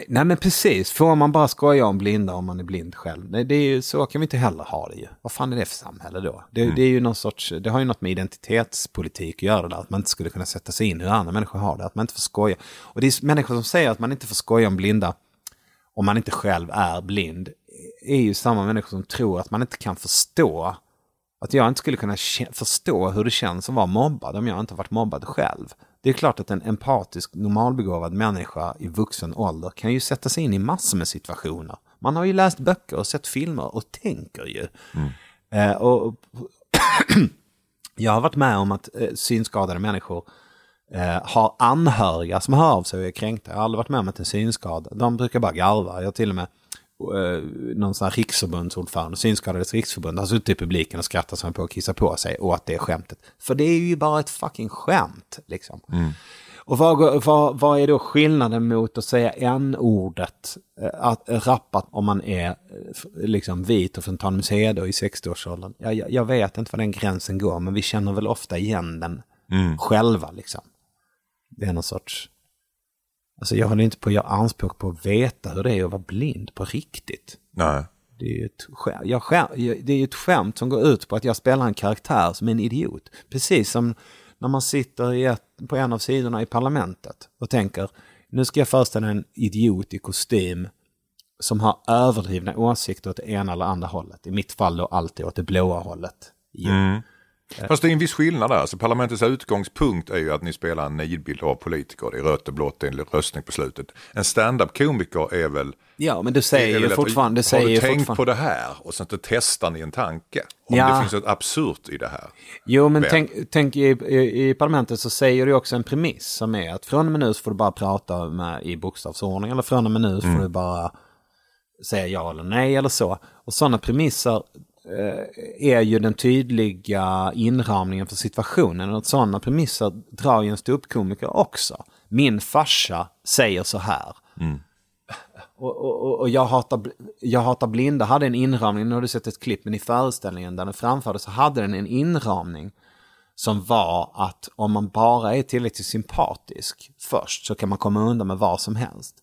nej, men precis, får man bara skoja om blinda om man är blind själv? Nej, det är ju, så kan vi inte heller ha det ju. Vad fan är det för samhälle då? Det, det är ju någon sorts, det har ju något med identitetspolitik att göra där, att man inte skulle kunna sätta sig in hur andra människor har det, att man inte får skoja. Och det är människor som säger att man inte får skoja om blinda om man inte själv är blind, är ju samma människor som tror att man inte kan förstå att jag inte skulle kunna förstå hur det känns att vara mobbad om jag inte varit mobbad själv. Det är klart att en empatisk, normalbegåvad människa i vuxen ålder kan ju sätta sig in i massor med situationer. Man har ju läst böcker och sett filmer och tänker ju. Eh, och jag har varit med om att eh, synskadade människor eh, har anhöriga som hör av sig och är kränkta. Jag har aldrig varit med om att en synskadad, de brukar bara garva. Jag har till och med eh, någon sån här riksförbundsordförande, Synskadades riksförbund, har suttit i publiken och skrattat som på att kissa på sig åt det skämtet. För det är ju bara ett fucking skämt liksom. Och vad, vad, vad är då skillnaden mot att säga n-ordet, eh, att rappat om man är eh, liksom vit och från Tanumshede i 60-årsåldern? Jag, jag, vet inte var den gränsen går, men vi känner väl ofta igen den själva liksom. Det är någon sorts... Alltså jag håller inte på att göra anspråk på att veta hur det är att vara blind på riktigt. Nej. Det är ju ett, skä- jag skä- jag- det är ett skämt som går ut på att jag spelar en karaktär som är en idiot. Precis som när man sitter ett, på en av sidorna i parlamentet och tänker nu ska jag föreställa en idiot i kostym som har överdrivna åsikter åt det ena eller andra hållet. I mitt fall då alltid åt det blåa hållet. Jo. Fast det är en viss skillnad där. Alltså, parlamentets utgångspunkt är ju att ni spelar en nidbild av politiker. Det är rött och blått, det är en röstning på slutet. En stand-up-komiker är väl... Ja, men du säger ju att- fortfarande... Du har du tänkt på det här? Och sen så testar ni en tanke. Om Ja. det finns något absurt i det här. Jo, men Väl. tänk, tänk i, i, i parlamentet så säger du också en premiss som är att från och med nu så får du bara prata med, i bokstavsordning eller från och med nu så får du bara säga ja eller nej eller så. Och sådana premisser eh, är ju den tydliga inramningen för situationen. Och sådana premisser drar ju en ståuppkomiker också. Min farsa säger så här. Och, och, och- och jag, hatar, jag hatar blinda hade en inramning, nu har du sett ett klipp, men i föreställningen där den framfördes så hade den en inramning som var att om man bara är tillräckligt sympatisk först så kan man komma undan med vad som helst.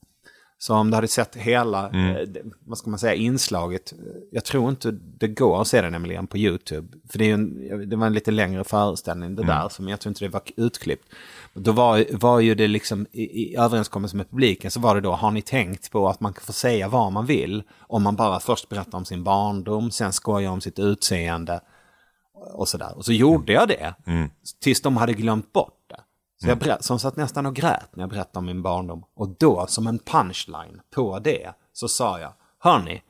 Så om du hade sett hela, eh, det- vad ska man säga, inslaget, eh, jag tror inte det går att se det nämligen på YouTube. För det, en, det var en lite längre föreställning det där, som jag tror inte det var utklippt. Då var, var ju det liksom i, i överenskommelse med publiken så var det då, har ni tänkt på att man kan få säga vad man vill om man bara först berättar om sin barndom, sen skojar om sitt utseende och sådär. Och så gjorde jag det, tills de hade glömt bort. Så jag berätt, som satt nästan och grät när jag berättade om min barndom. Och då, som en punchline på det, så sa jag, hörni,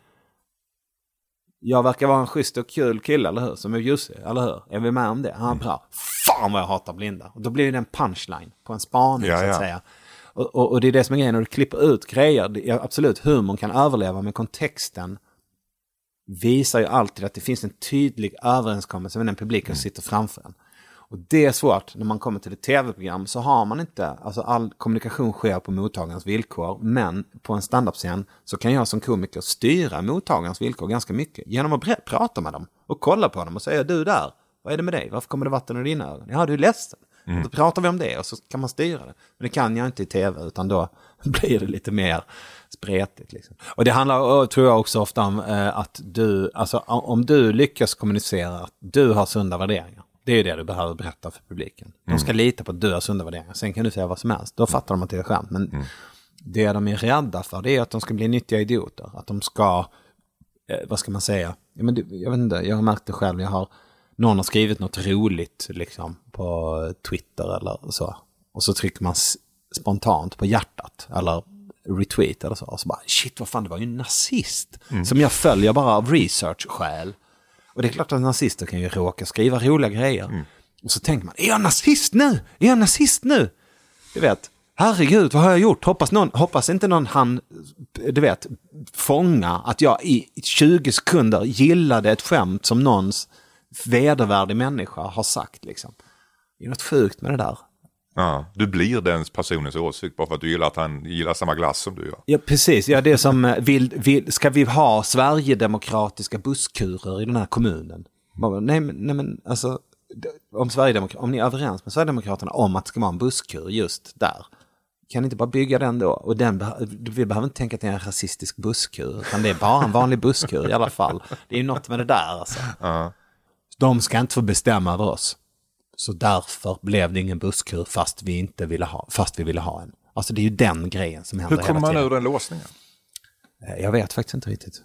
jag verkar vara en schysst och kul kille, eller hur? Som är Jussi, eller hur? Är vi med om det? Han är bra. Fan vad jag hatar blinda. Och då blir det en punchline på en spaning Ja, så att ja. säga. Och, och, och det är det som är grejen, när du klipper ut grejer, det är absolut, humorn kan överleva, men kontexten visar ju alltid att det finns en tydlig överenskommelse med den publiken som sitter framför en. Och det är svårt när man kommer till ett tv-program så har man inte, alltså all kommunikation sker på mottagarens villkor, men på en standup-scen så kan jag som komiker styra mottagarens villkor ganska mycket genom att prata med dem och kolla på dem och säga du där, vad är det med dig? Varför kommer det vatten ur dina ögon? Ja, du är ledsen. Då pratar vi om det och så kan man styra det. Men det kan jag inte i tv utan då blir det lite mer spretigt. Liksom. Och det handlar, tror jag också ofta om eh, att du, alltså om du lyckas kommunicera att du har sunda värderingar. Det är ju det du behöver berätta för publiken. De ska lita på att du har sunda värderingar. Sen kan du säga vad som helst. Då fattar de att det är skämt. Men det de är rädda för det är att de ska bli nyttiga idioter. Att de ska, eh, vad ska man säga? Ja, men jag vet inte, jag har märkt det själv. Jag har, någon har skrivit något roligt liksom, på Twitter eller så. Och så trycker man spontant på hjärtat eller retweet eller så. Och så bara shit vad fan det var ju en nazist. Som jag följer bara av research-skäl. Och det är klart att nazister kan ju råka skriva roliga grejer. Och så tänker man, är jag nazist nu? Är jag nazist nu? Du vet, herregud, vad har jag gjort? Hoppas, någon, hoppas inte någon han, du vet, fånga att jag i 20 sekunder gillade ett skämt som någons vedervärdig människa har sagt. Liksom. Det är något sjukt med det där. Ja, du blir den personens åsikt bara för att du gillar att han gillar samma glass som du gör. Ja, precis. Ja, det är som, eh, vill, vill, ska vi ha Sverigedemokratiska busskurer i den här kommunen? Bara, Nej, men, nej, men alltså, om, Sverigedemok- om ni är överens med Sverigedemokraterna om att det ska vara en busskur just där, kan ni inte bara bygga den då? Och den, vi behöver inte tänka att det är en rasistisk busskur, utan det är bara en vanlig busskur i alla fall. Det är ju något med det där alltså. De ska inte få bestämma över oss. Så därför blev det ingen busskur fast vi inte ville ha, fast vi ville ha en. Alltså det är ju den grejen som händer Hur kommer man ur den låsningen? Eh, Jag vet faktiskt inte riktigt.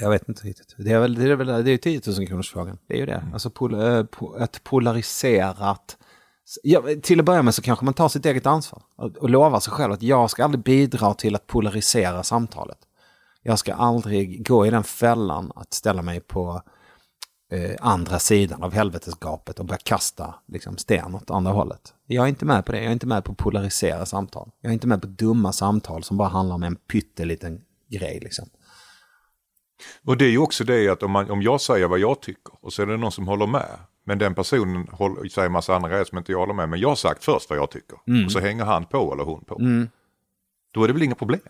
Jag vet inte riktigt. Det är väl, det är väl, det är ju 10 000 kronors frågan. Det är ju det. Alltså pol, eh, ett polariserat... Ja, till att börja med så kanske man tar sitt eget ansvar och lovar sig själv att jag ska aldrig bidra till att polarisera samtalet. Jag ska aldrig gå i den fällan att ställa mig på eh, andra sidan av helvetesgapet och börja kasta liksom, sten åt andra hållet. Jag är inte med på det. Jag är inte med på att polarisera samtal. Jag är inte med på dumma samtal som bara handlar om en pytteliten grej. Liksom. Och det är ju också det att om, man, om jag säger vad jag tycker och så är det någon som håller med. Men den personen håller, säger massa andra grejer som inte jag håller med. Men jag har sagt först vad jag tycker. Och så hänger han på eller hon på. Då är det väl inga problem.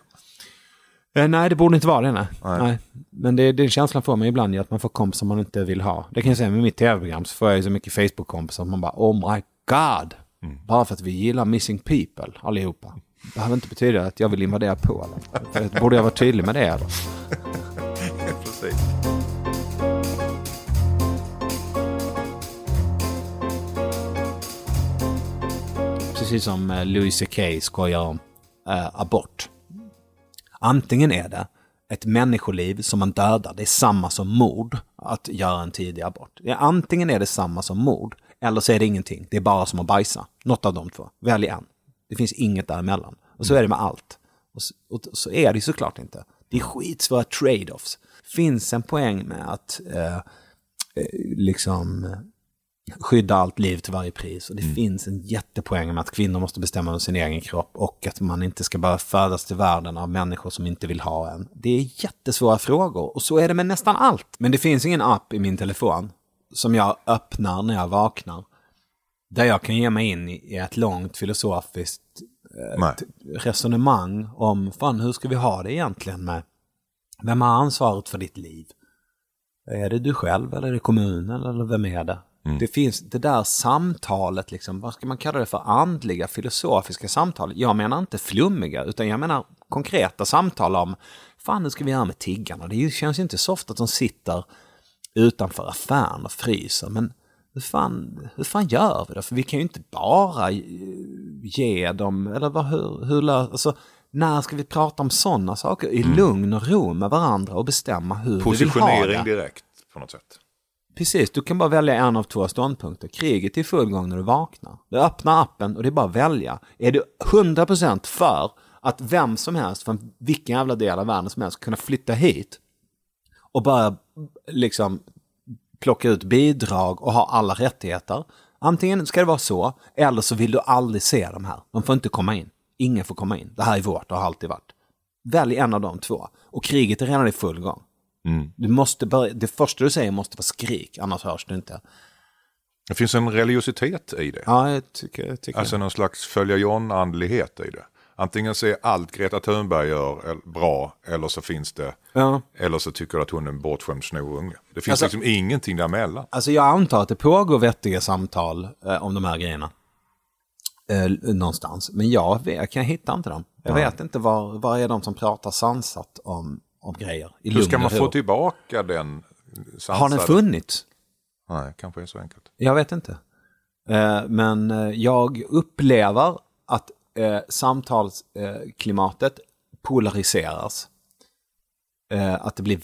Eh, nej, det borde inte vara det. Nej. Nej. nej. Men det, det känslan får man ibland att man får kompisar man inte vill ha. Det kan jag säga med mitt tv-program så får jag så mycket Facebook-kompisar att man bara oh my god. Bara för att vi gillar Missing People allihopa. Det behöver inte betyda att jag vill invadera Polen. Borde jag vara tydlig med det? Eller? Precis. Precis som eh, Louis CK skojar om eh, abort. Antingen är det ett människoliv som man dödar, det är samma som mord att göra en tidig abort. Antingen är det samma som mord, eller så är det ingenting. Det är bara som att bajsa. Något av de två. Välj en. Det finns inget däremellan. Och så är det med allt. Och så, och så är det ju såklart inte. Det är skitsvåra trade-offs. Finns en poäng med att eh, eh, liksom skydda allt liv till varje pris. Och det finns en jättepoäng med att kvinnor måste bestämma över sin egen kropp och att man inte ska bara födas till världen av människor som inte vill ha en. Det är jättesvåra frågor och så är det med nästan allt. Men det finns ingen app i min telefon som jag öppnar när jag vaknar. Där jag kan ge mig in i ett långt filosofiskt Nej. resonemang om fan hur ska vi ha det egentligen med vem har ansvaret för ditt liv? Är det du själv eller är det kommunen eller vem är det? Det finns det där samtalet, liksom, vad ska man kalla det för, andliga, filosofiska samtal. Jag menar inte flummiga, utan jag menar konkreta samtal om, fan hur ska vi göra med tiggarna? Det känns ju inte så ofta att de sitter utanför affären och fryser, men hur fan, hur fan gör vi då? För vi kan ju inte bara eh, ge dem, eller vad, hur, hur alltså, när ska vi prata om sådana saker i lugn och ro med varandra och bestämma hur vi vill ha Positionering det? direkt på något sätt. Precis, du kan bara välja en av två ståndpunkter. Kriget är i full gång när du vaknar. Du öppnar appen och det är bara att välja. Är du 100% för att vem som helst från vilken jävla del av världen som helst ska kunna flytta hit och bara liksom plocka ut bidrag och ha alla rättigheter. Antingen ska det vara så, eller så vill du aldrig se de här. De får inte komma in. Ingen får komma in. Det här är vårt och har alltid varit. Välj en av de två. Och kriget är redan i full gång. Du måste börja, det första du säger måste vara skrik, annars hörs du inte. Det finns en religiositet i det. Ja, jag tycker, jag tycker Alltså någon slags följa John-andlighet i det. Antingen så är allt Greta Thunberg gör bra eller så finns det, Ja. eller så tycker du att hon är en bortskämd snorunge. Det finns Alltså- liksom ingenting däremellan. Alltså jag antar att det pågår vettiga samtal eh, om de här grejerna. Eh, någonstans. Men jag, jag kan hitta inte dem. Jag vet inte var, var är de som pratar sansat om, om grejer. I Hur ska man få tillbaka den sansade... Har den funnits? Nej, kanske är så enkelt. Jag vet inte. Eh, men eh, jag upplever att eh, samtalsklimatet polariseras. Att det blir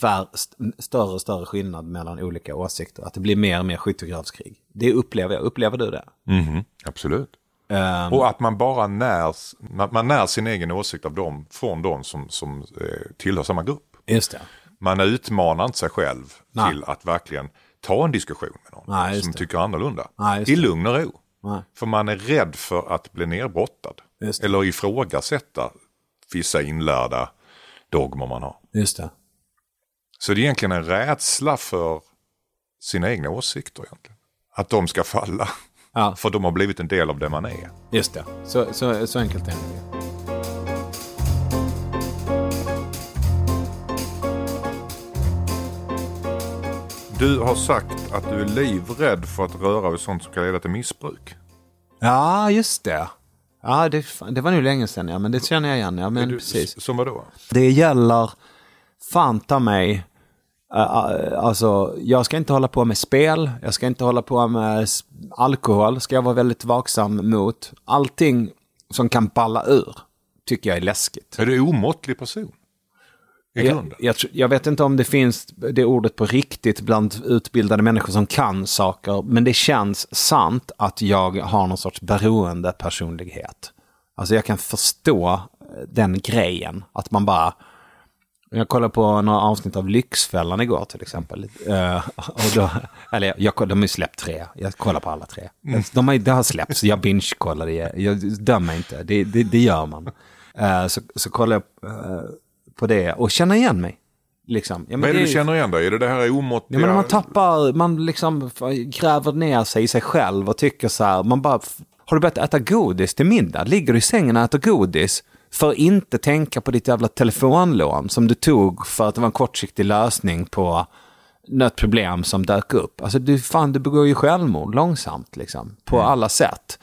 större och större skillnad mellan olika åsikter. Att det blir mer och mer skyttegravskrig. Det upplever jag. Upplever du det? Mhm, absolut. Ehm, Och att man bara närs, man, man när sin egen åsikt av dem, från dem som, som eh, tillhör samma grupp. just det. Man utmanar inte sig själv Nej. till att verkligen ta en diskussion med någon Nej, som det. tycker annorlunda. Nej, I lugn och ro. Nej. För man är rädd för att bli nerbrottad. Eller ifrågasätta vissa inlärda dogmer man har. Just det. Så det är egentligen en rädsla för sina egna åsikter egentligen. Att de ska falla. Ja. För de har blivit en del av det man är. Just det. Så, så, så enkelt är det. Du har sagt att du är livrädd för att röra vid sånt som kan leda till missbruk. Ja, just det. Ja, det, det var nu länge sedan, ja, men det känner jag igen. Ja, men du, precis. Som vadå? Det gäller fan ta mig. Uh, alltså, jag ska inte hålla på med spel. Jag ska inte hålla på med alkohol. Ska jag vara väldigt vaksam mot. Allting som kan balla ur tycker jag är läskigt. Är du omåttlig person? I Jag, jag, jag vet inte om det finns det ordet på riktigt bland utbildade människor som kan saker. Men det känns sant att jag har någon sorts beroende personlighet. Alltså jag kan förstå eh, den grejen. Att man bara... Jag kollade på några avsnitt av Lyxfällan igår till exempel. Eh, och då, eller jag, de har ju släppt tre. Jag kollar på alla tre. De har, det har släppts. Jag binge-kollade. Jag, jag dömer inte. Det, det, det gör man. Eh, så, så kollar jag eh, på det och känner igen mig. Liksom. Ja, men Vad är det det du känner igen då? Är det det här Ja, omåttliga? men när man tappar, man liksom gräver ner sig i sig själv och tycker så här, man bara, har du börjat äta godis till middag? Ligger du i sängen och äter godis för att inte tänka på ditt jävla telefonlån som du tog för att det var en kortsiktig lösning på något problem som dök upp. Alltså du, fan, du begår ju självmord långsamt liksom, på alla sätt.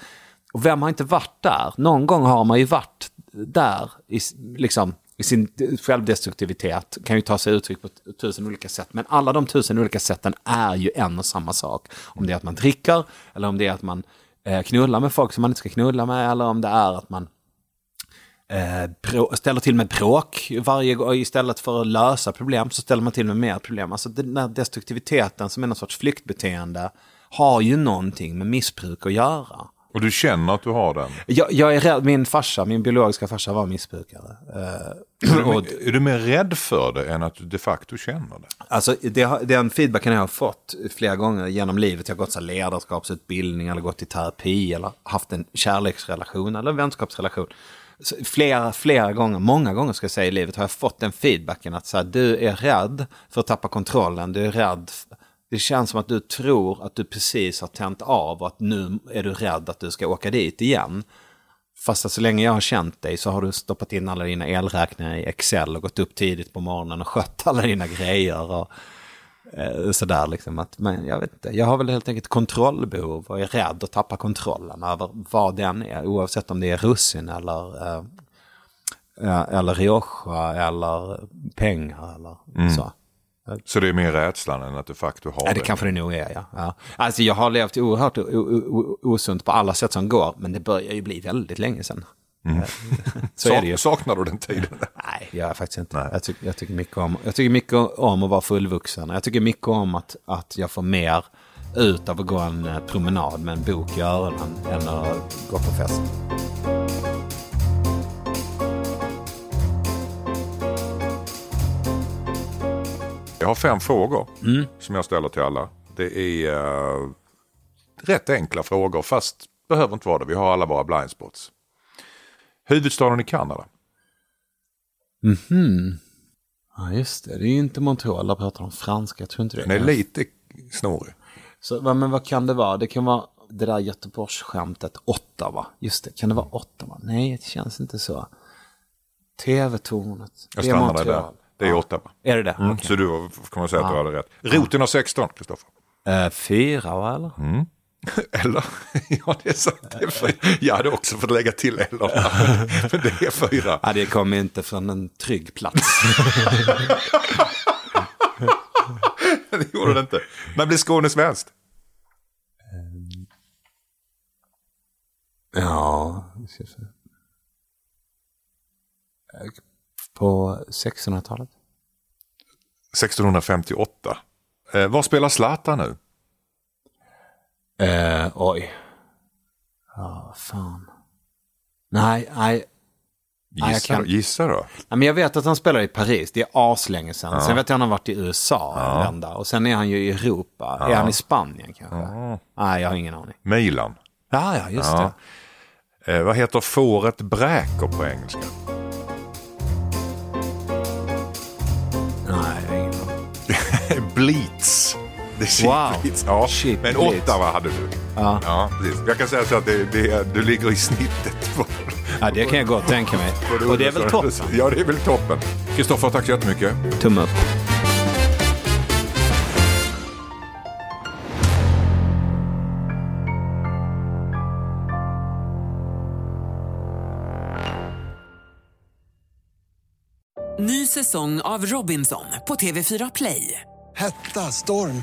Och vem har inte varit där? Någon gång har man ju varit där i, liksom, i sin självdestruktivitet. Kan ju ta sig uttryck på tusen olika sätt. Men alla de tusen olika sätten är ju en och samma sak. Om det är att man dricker, eller om det är att man eh, knullar med folk som man inte ska knulla med, eller om det är att man eh, ställer till med bråk varje gång. Istället för att lösa problem så ställer man till med mer problem. Alltså den här destruktiviteten som är någon sorts flyktbeteende har ju någonting med missbruk att göra. Och du känner att du har den? Jag, jag är rädd, min farsa, min biologiska farsa var missbrukare. Eh, och, Är du mer rädd för det än att du de facto känner det? alltså, det, den feedbacken jag har fått flera gånger genom livet, jag har gått så ledarskapsutbildning eller gått i terapi eller haft en kärleksrelation eller en vänskapsrelation. Flera, flera gånger, många gånger ska jag säga i livet har jag fått den feedbacken att så här, du är rädd för att tappa kontrollen, du är rädd det känns som att du tror att du precis har tänt av och att nu är du rädd att du ska åka dit igen. Fast att så länge jag har känt dig så har du stoppat in alla dina elräkningar i Excel och gått upp tidigt på morgonen och skött alla dina grejer. Och, sådär liksom. Att, men jag vet inte, jag har väl helt enkelt kontrollbehov och är rädd att tappa kontrollen över vad den är. Oavsett om det är russin eller, eh, eh, eller Rioja eller pengar eller så. Så det är mer rädslan än att du facto har Ja, det det? kanske det nog är, ja. ja. Alltså jag har levt oerhört osunt på alla sätt som går, men det börjar ju bli väldigt länge sedan. Eh, Så Saknar du den tiden? Nej, det gör jag faktiskt inte. Jag, tycker, jag, tycker mycket om, jag tycker mycket om att vara fullvuxen. Jag tycker mycket om att, att jag får mer ut av att gå en eh, promenad med en bok i öronen än att gå på fest. har fem frågor som jag ställer till alla. Det är eh, rätt enkla frågor fast behöver inte vara det. Vi har alla våra blindspots. Huvudstaden i Kanada. Ja, just det. Det är ju inte Montreal. Där pratar de franska. Jag tror inte det. Den är lite snårig. Så, men vad kan det vara? Det kan vara det där Göteborgsskämtet Ottawa. Just det, kan det vara Ottawa? Nej, det känns inte så. TV-tornet. Jag Det är stannar där. Montreal. Det är Ja. Ottawa. Är det det? Mm, Okej. Så du kommer säga att du hade rätt. Roten har 16, Kristoffer. Eh, fyra, va, eller? Eller? Ja, det är sant. Det är fyra. Jag hade också fått lägga till eller. Men det är fyra. Ja, det kommer inte från en trygg plats. Det gjorde det inte. När blir Skåne svenskt? ja, vi ska se. Eh, på 1600-talet. 1658. Eh, var spelar Zlatan nu? Eh, oj. Ja, fan. Nej, nej. Nej, Gissa, kan- gissa då. Ja, men jag vet att han spelar i Paris, det är aslänge sedan. Sen vet jag att han har varit i USA en vända. Och sen är han ju i Europa. Är han i Spanien kanske? Nej, jag har ingen aning. Milan. Ja, ja, just Ja. Eh, vad heter fåret bräker på engelska? det. Nej, jag har ingen aning. Bleats. Det är cheap Wow. Ja, Cheap men Bleats. Ottawa hade du. Ja. Ja, precis. Jag kan säga så att det, det, du ligger i snittet. På, ja, det kan jag gott tänka mig. Och det är väl toppen? Ja, det är väl toppen. Kristoffer, tack så jättemycket. Tumme upp. Ny säsong av Robinson på TV4 Play. Hetta, storm,